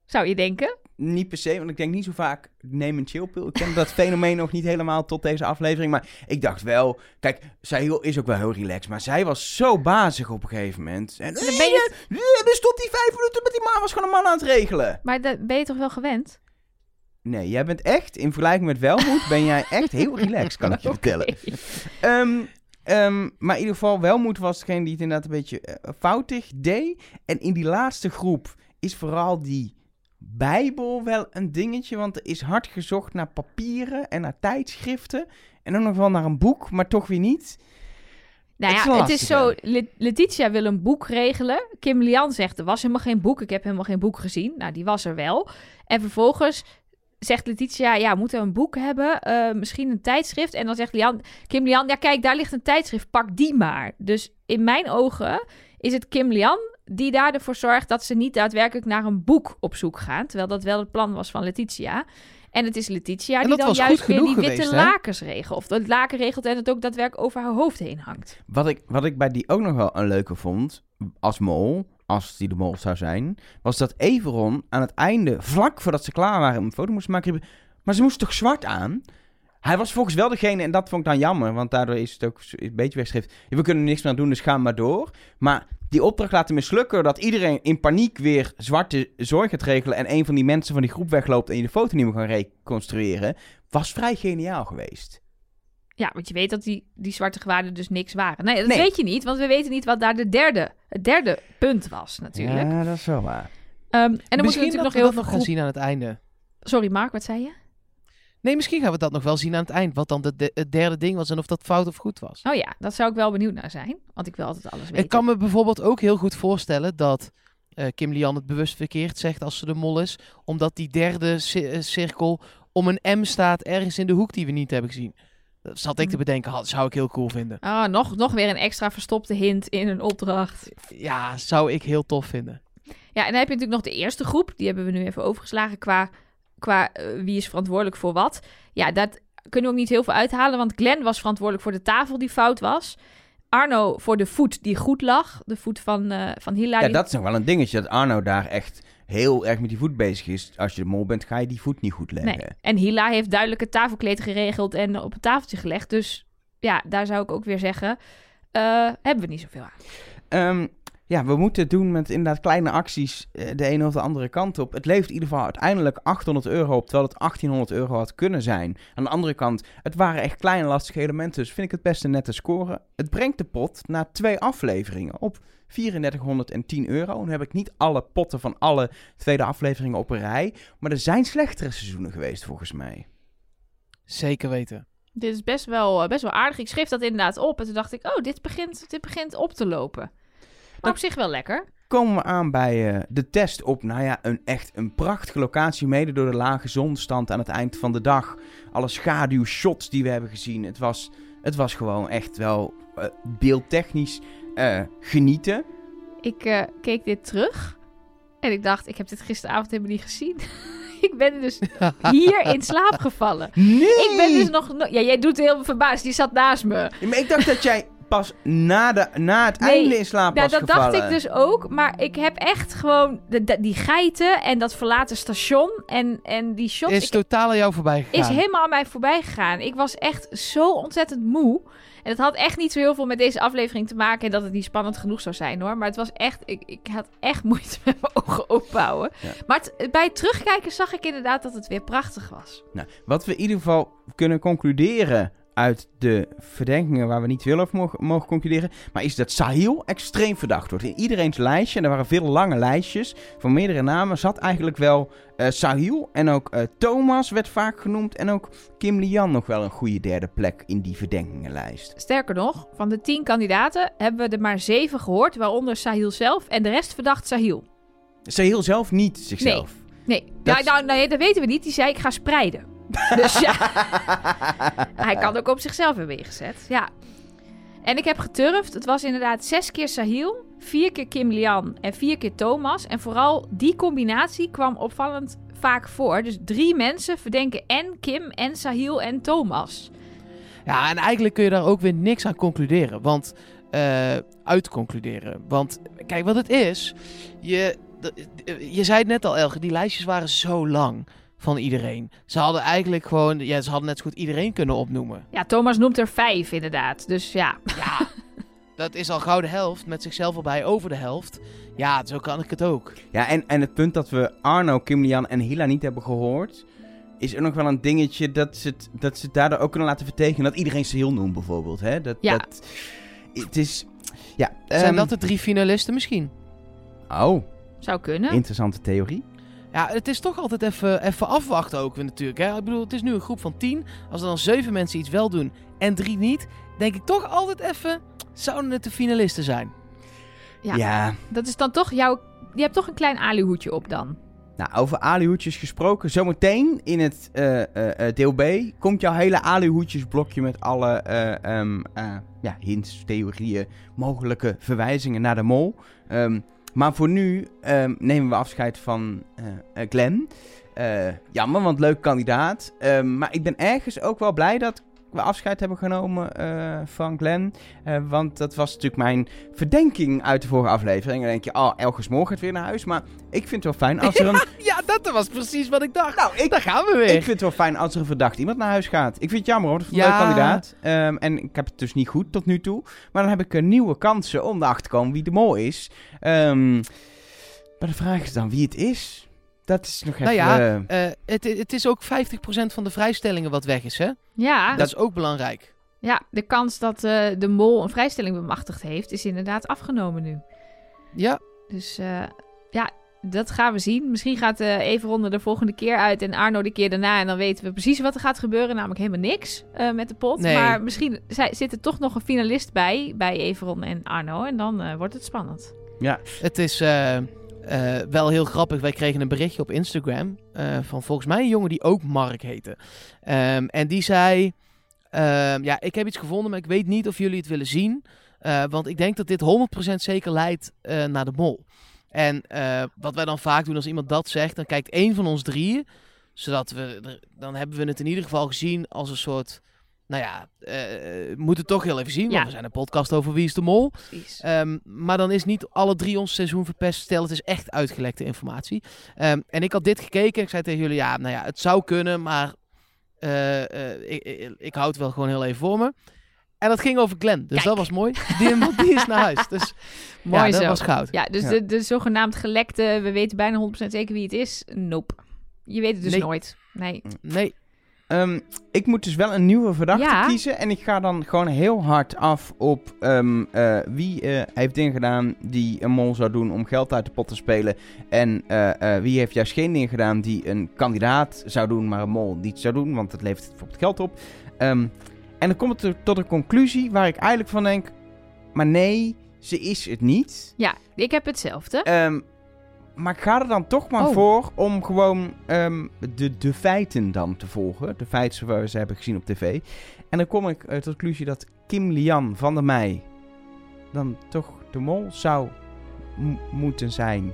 zou je denken. Niet per se, want ik denk niet zo vaak... Neem een chillpil. Ik ken dat fenomeen nog niet helemaal tot deze aflevering. Maar ik dacht wel... Kijk, Sahil is ook wel heel relaxed. Maar zij was zo bazig op een gegeven moment. En Dan ben je, Eh, er stond die vijf minuten met die man. Was gewoon een man aan het regelen. maar dat ben je toch wel gewend? Nee, jij bent echt, in vergelijking met Welmoed, ben jij echt heel relaxed, kan ik je vertellen. Ehm, ehm, maar in ieder geval, Welmoed was degene die het inderdaad een beetje eh, foutig deed. En in die laatste groep is vooral die Bijbel wel een dingetje. Want er is hard gezocht naar papieren en naar tijdschriften. En ook nog wel naar een boek, maar toch weer niet. Nou ja, het is zo. Letitia wil een boek regelen. Kim Lian zegt, er was helemaal geen boek. Ik heb helemaal geen boek gezien. Nou, die was er wel. En vervolgens zegt Letitia, ja, moeten we een boek hebben? Eh, misschien een tijdschrift. En dan zegt Lian, Kim Lian, ja kijk, daar ligt een tijdschrift. Pak die maar. Dus in mijn ogen is het Kim Lian die daar ervoor zorgt dat ze niet daadwerkelijk naar een boek op zoek gaan. Terwijl dat wel het plan was van Letitia. En het is Letitia die dat dan juist weer die witte hè? lakens regelt. Of het laken regelt en het ook daadwerkelijk over haar hoofd heen hangt. Wat ik, wat ik bij die ook nog wel een leuke vond, als mol, als die de mol zou zijn, was dat Everon aan het einde, vlak voordat ze klaar waren om een foto moesten maken, maar ze moest toch zwart aan? Hij was volgens wel degene, en dat vond ik dan jammer, want daardoor is het ook een beetje weggeschreven. We kunnen er niks meer aan doen, dus ga maar door. Maar die opdracht laten mislukken, dat iedereen in paniek weer zwarte zorg gaat regelen en een van die mensen van die groep wegloopt en je de foto niet meer kan reconstrueren, was vrij geniaal geweest. Ja, want je weet dat die, die zwarte gewaden dus niks waren. Nee, dat Nee. weet je niet, want we weten niet wat daar de derde, het derde punt was natuurlijk. Ja, dat is wel waar. Ehm, en dan moeten we misschien natuurlijk nog dat we heel dat veel nog gaan groep... zien aan het einde. Sorry Mark, wat zei je? Nee, misschien gaan we dat nog wel zien aan het eind. Wat dan de, de- het derde ding was en of dat fout of goed was. Oh ja, dat zou ik wel benieuwd naar zijn. Want ik wil altijd alles weten. Ik kan me bijvoorbeeld ook heel goed voorstellen dat eh, Kim Lian het bewust verkeerd zegt als ze de mol is. Omdat die derde eh, cirkel om een M staat ergens in de hoek die we niet hebben gezien. Dat zat ik te Mhm. bedenken, had, zou ik heel cool vinden. Ah, nog, nog weer een extra verstopte hint in een opdracht. Ja, zou ik heel tof vinden. Ja, en dan heb je natuurlijk nog de eerste groep. Die hebben we nu even overgeslagen qua, qua eh, wie is verantwoordelijk voor wat. Ja, daar kunnen we ook niet heel veel uithalen. Want Glenn was verantwoordelijk voor de tafel die fout was. Arno voor de voet die goed lag. De voet van, eh van Hila. Ja, die- dat is nog wel een dingetje, dat Arno daar echt heel erg met die voet bezig is. Als je de mol bent, ga je die voet niet goed leggen. Nee. En Hila heeft duidelijk het tafelkleed geregeld en op het tafeltje gelegd. Dus ja, daar zou ik ook weer zeggen, eh, hebben we niet zoveel aan. Ehm, ja, we moeten het doen met inderdaad kleine acties eh, de ene of de andere kant op. Het levert in ieder geval uiteindelijk 800 euro op, terwijl het 1800 euro had kunnen zijn. Aan de andere kant, het waren echt kleine lastige elementen, dus vind ik het best een nette score. Het brengt de pot na twee afleveringen op 3410 euro. Nu heb ik niet alle potten van alle tweede afleveringen op een rij, maar er zijn slechtere seizoenen geweest volgens mij. Zeker weten. Dit is best wel, eh, best wel aardig. Ik schreef dat inderdaad op en toen dacht ik, oh, dit begint, dit begint op te lopen. Maar op zich wel lekker. komen we aan bij eh, de test op, nou ja, een echt een prachtige locatie. Mede door de lage zonstand aan het eind van de dag. Alle schaduwshots die we hebben gezien. Het was, het was gewoon echt wel eh, beeldtechnisch eh, genieten. Ik eh, keek dit terug en ik dacht, ik heb dit gisteravond helemaal niet gezien. ik ben dus hier in slaap gevallen. Nee! Ik ben dus nog... no- Ja, jij doet heel verbaasd. Die zat naast me. Ja, maar ik dacht dat jij pas na, de, na het Nee, einde in slaap Nou, was dat gevallen. dacht ik dus ook. Maar ik heb echt gewoon de, de- die geiten en dat verlaten station en, en die shots. Is ik- totaal aan jou voorbij is gegaan. helemaal aan mij voorbij gegaan. Ik was echt zo ontzettend moe. En het had echt niet zo heel veel met deze aflevering te maken. En dat het niet spannend genoeg zou zijn hoor. Maar het was echt. Ik, ik had echt moeite met mijn ogen openhouden. Ja. Maar het- bij het terugkijken zag ik inderdaad dat het weer prachtig was. Nou, wat we in ieder geval kunnen concluderen uit de verdenkingen waar we niet veel over mogen, mogen concluderen, maar is dat Sahil extreem verdacht wordt. In iedereen's lijstje, en er waren veel lange lijstjes van meerdere namen, zat eigenlijk wel eh Sahil en ook eh, Thomas werd vaak genoemd en ook Kim Lian nog wel een goede derde plek in die verdenkingenlijst. Sterker nog, van de tien kandidaten hebben we er maar zeven gehoord. Waaronder Sahil zelf. En de rest verdacht Sahil. Sahil zelf niet zichzelf. Nee, Dat- nou, nou, nee, dat weten we niet. Die zei ik ga spreiden. Dus ja, hij kan ook op zichzelf hebben ingezet. Ja. En ik heb geturfd. Het was inderdaad zes keer Sahil, vier keer Kim Lian en vier keer Thomas. En vooral die combinatie kwam opvallend vaak voor. Dus drie mensen verdenken en Kim en Sahil en Thomas. Ja, en eigenlijk kun je daar ook weer niks aan concluderen. Want, eh uitconcluderen. Want, kijk wat het is. Je, je zei het net al, Elge, die lijstjes waren zo lang van iedereen. Ze hadden eigenlijk gewoon, ja, ze hadden net zo goed iedereen kunnen opnoemen. Ja, Thomas noemt er vijf inderdaad. Dus ja, Ja, dat is al gauw de helft, met zichzelf erbij over de helft. Ja, zo kan ik het ook. Ja, en, en het punt dat we Arno, Kim Lian en Hila niet hebben gehoord, is ook nog wel een dingetje dat ze het, dat ze het daardoor ook kunnen laten vertekenen dat iedereen Sahil noemt bijvoorbeeld. Hè? Dat, Ja. dat, het is, ja. Zijn ehm, dat de drie finalisten misschien? Oh, zou kunnen. interessante theorie. Ja, het is toch altijd even, even afwachten ook natuurlijk. Hè? Ik bedoel, het is nu een groep van tien. Als er dan zeven mensen iets wel doen en drie niet, denk ik toch altijd even, zouden het de finalisten zijn? Ja. Ja. Dat is dan toch jouw... Je hebt toch een klein alihoedje op dan. Nou, over alihoedjes gesproken. Zometeen in het eh, eh, eh, deel B komt jouw hele alihoedjesblokje met alle eh, ehm, eh, ja, hints, theorieën, mogelijke verwijzingen naar de mol. Ehm, maar voor nu ehm, nemen we afscheid van eh, eh, Glenn. eh, jammer, want leuk kandidaat. Ehm, maar ik ben ergens ook wel blij dat we afscheid hebben genomen eh, van Glenn. Eh, want dat was natuurlijk mijn verdenking uit de vorige aflevering. Dan denk je, oh, Elges Moor gaat weer naar huis. Maar ik vind het wel fijn als er een... Ja, dat was precies wat ik dacht. nou, ik, Daar gaan we weer. ik vind het wel fijn als er een verdacht iemand naar huis gaat. Ik vind het jammer hoor, dat is een Ja. kandidaat. Ehm, en ik heb het dus niet goed tot nu toe. Maar dan heb ik eh, nieuwe kansen om erachter te komen wie de mol is. Ehm, maar de vraag is dan wie het is. Dat is nog even... Nou ja, eh, Eh, het, het is ook 50% van de vrijstellingen wat weg is, hè? Ja, Dat is ook belangrijk. ja, de kans dat eh, de mol een vrijstelling bemachtigd heeft, is inderdaad afgenomen nu. Ja, Dus eh, ja, dat gaan we zien. Misschien gaat uh, Everonde de volgende keer uit en Arno de keer daarna. En dan weten we precies wat er gaat gebeuren. Namelijk helemaal niks eh, met de pot. Nee. Maar misschien zij- zit er toch nog een finalist bij, bij Everon en Arno. En dan eh, wordt het spannend. het is eh, wel heel grappig. Wij kregen een berichtje op Instagram eh, van volgens mij een jongen die ook Mark heette. Ehm, en die zei, ehm, ja, ik heb iets gevonden, maar ik weet niet of jullie het willen zien. Eh, want ik denk dat dit 100% zeker leidt naar de mol. En wat wij dan vaak doen als iemand dat zegt, dan kijkt één van ons drieën. Zodat we, dan hebben we het in ieder geval gezien als een soort, nou ja, eh, we moeten het toch heel even zien. Ja. Want we zijn een podcast over Wie is de Mol. Precies. Ehm, maar dan is niet alle drie ons seizoen verpest. Stel, het is echt uitgelekte informatie. Ehm, en ik had dit gekeken. Ik zei tegen jullie, ja, nou ja, het zou kunnen, maar eh, eh, ik, ik, ik hou het wel gewoon heel even voor me. En dat ging over Glenn, dus Kijk. dat was mooi. Die, die is naar huis. Dus Mooi ja, dat zo. was goud. Ja, dus Ja. De, de zogenaamd gelekte, we weten bijna 100% zeker wie het is. Nope. Je weet het dus Nee. nooit. Nee. Nee, Ehm, ik moet dus wel een nieuwe verdachte Ja. kiezen. En ik ga dan gewoon heel hard af op ehm, eh, wie eh, heeft dingen gedaan die een mol zou doen om geld uit de pot te spelen. En eh, wie heeft juist geen dingen gedaan die een kandidaat zou doen, maar een mol niet zou doen. Want dat levert bijvoorbeeld geld op. Ehm, en dan komt het tot een conclusie waar ik eigenlijk van denk: maar nee, ze is het niet. Ja, ik heb hetzelfde. Maar ik ga er dan toch maar Oh. voor om gewoon ehm, de, de feiten dan te volgen. De feiten zoals we ze hebben gezien op tv. En dan kom ik eh, tot de conclusie dat Kim Lian van der Meij dan toch de mol zou moeten zijn.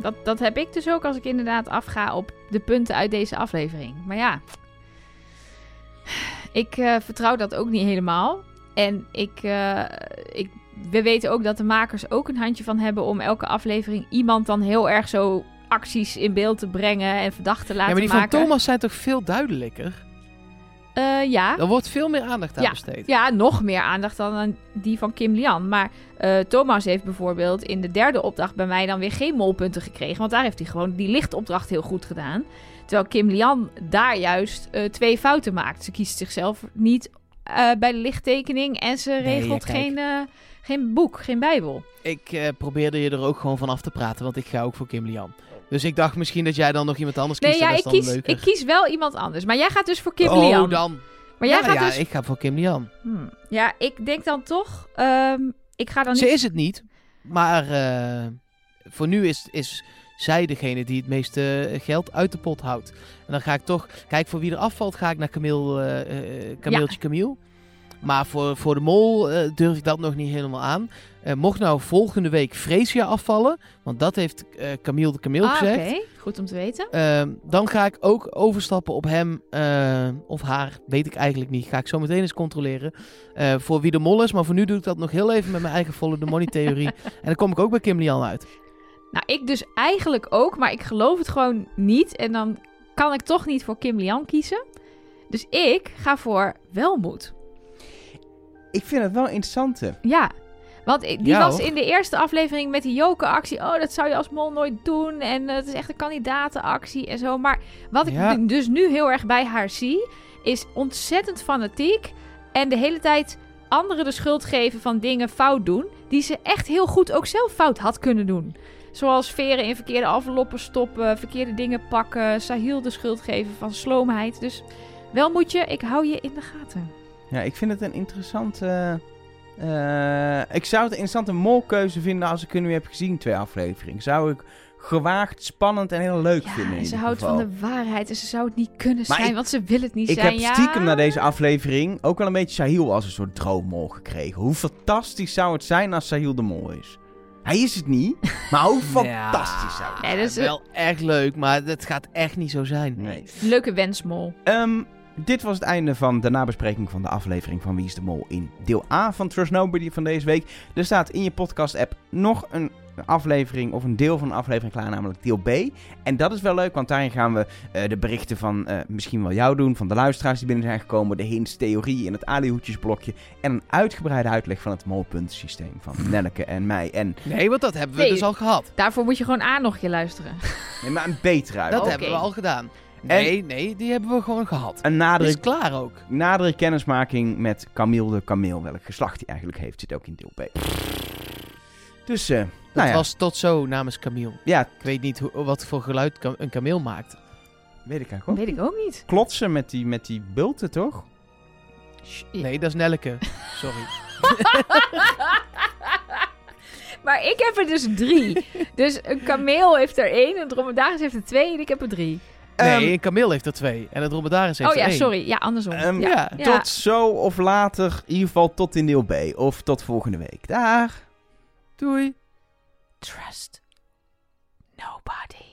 Dat, dat heb ik dus ook als ik inderdaad afga op de punten uit deze aflevering. Maar ja, ik eh, vertrouw dat ook niet helemaal. En ik, eh, ik, we weten ook dat de makers ook een handje van hebben om elke aflevering iemand dan heel erg zo acties in beeld te brengen en verdacht te laten ja, maar die van maken. Thomas zijn toch veel duidelijker? Eh, ja. Er wordt veel meer aandacht aan Ja. besteed. Ja, nog meer aandacht dan aan die van Kim Lian. Maar eh, Thomas heeft bijvoorbeeld in de derde opdracht bij mij dan weer geen molpunten gekregen. Want daar heeft hij gewoon die lichtopdracht heel goed gedaan. Terwijl Kim Lian daar juist eh, twee fouten maakt. Ze kiest zichzelf niet bij de lichttekening en ze regelt ja, geen, geen boek, geen bijbel. Ik eh, probeerde je er ook gewoon van af te praten, want ik ga ook voor Kim Lian. Dus ik dacht misschien dat jij dan nog iemand anders kiest. Nee, ja, ik dan kies, leuker. ik kies wel iemand anders. Maar jij gaat dus voor Kim oh, Lian. dan. Maar jij ja, gaat ja, dus... ik ga voor Kim Lian. Hmm. Ja, ik denk dan toch... ehm, ik ga dan niet Ze is het niet, maar eh, voor nu is, is zij degene die het meeste geld uit de pot houdt. En dan ga ik toch, kijk voor wie er afvalt, ga ik naar Camille, eh, eh, Kameeltje Camille. Maar voor, voor de mol eh, durf ik dat nog niet helemaal aan. Eh, mocht nou volgende week Freesia afvallen, want dat heeft eh Camille de Camille Ah, oké. gezegd. Goed om te weten. Dan ga ik ook overstappen op hem of haar, weet ik eigenlijk niet. Ga ik zo meteen eens controleren voor wie de mol is. Maar voor nu doe ik dat nog heel even met mijn eigen follow the money theorie. en dan kom ik ook bij Kim Lian uit. Nou, ik dus eigenlijk ook, maar ik geloof het gewoon niet. En dan kan ik toch niet voor Kim Lian kiezen. Dus ik ga voor Welmoed. Ik vind het wel interessant. hè. Ja, want die Ja, was hoor. in de eerste aflevering met die Joker-actie. Oh, dat zou je als mol nooit doen. En eh, het is echt een kandidatenactie en zo. Maar wat ik Ja. dus nu heel erg bij haar zie, is ontzettend fanatiek. En de hele tijd anderen de schuld geven van dingen fout doen. Die ze echt heel goed ook zelf fout had kunnen doen. Zoals veren in verkeerde enveloppen stoppen, verkeerde dingen pakken. Sahil de schuld geven van sloomheid. Dus wel moet je, ik hou je in de gaten. Ja, ik vind het een interessante... eh, ik zou het een interessante molkeuze vinden als ik hem nu heb gezien, twee afleveringen. Zou ik gewaagd, spannend en heel leuk Ja, vinden in en ze houdt geval. van de waarheid en ze zou het niet kunnen Maar zijn, ik- want ze wil het niet Ik zijn. heb ja. stiekem na deze aflevering ook wel een beetje Sahil als een soort droommol gekregen. Hoe fantastisch zou het zijn als Sahil de mol is? Hij is het niet, maar hoe fantastisch zou Ja, het zijn. dat is- wel echt leuk, maar het gaat echt niet zo zijn. Nee. Leuke wensmol. Ehm, dit was het einde van de nabespreking van de aflevering van Wie is de Mol in deel A van Trust Nobody van deze week. Er staat in je podcast-app nog een aflevering of een deel van een aflevering klaar, namelijk deel B. En dat is wel leuk, want daarin gaan we eh, de berichten van eh, misschien wel jou doen, van de luisteraars die binnen zijn gekomen, de hints, theorie in het alihoedjesblokje en een uitgebreide uitleg van het molpuntensysteem van Nelleke en mij. En Nee, want dat hebben we Nee. dus al gehad. Daarvoor moet je gewoon A nog een keer luisteren. nee, maar een betere uit. Dat hebben we al gedaan. Nee, nee, die hebben we gewoon gehad. Een nadere, is klaar ook. nadere kennismaking met Camille de Kameel, welk geslacht hij eigenlijk heeft, zit ook in deel B. Dus, eh, Dat nou ja, was tot zo namens Camille. ja, Ik weet niet hoe, wat voor geluid een kameel maakt. weet ik eigenlijk ook. Weet ik ook niet. Klotsen met die, met die bulten, toch? Nee, dat is Nelleke. Sorry. Maar ik heb er dus drie. dus een kameel heeft er één, een dromedaris heeft er twee en ik heb er drie. Nee, een kameel heeft er twee. En een dromedaris heeft oh er ja, één. sorry. Ja, andersom. Ehm, ja. Ja. Ja. Tot zo of later, in ieder geval tot in deel B. Of tot volgende week. Daar. Doei. Trust nobody.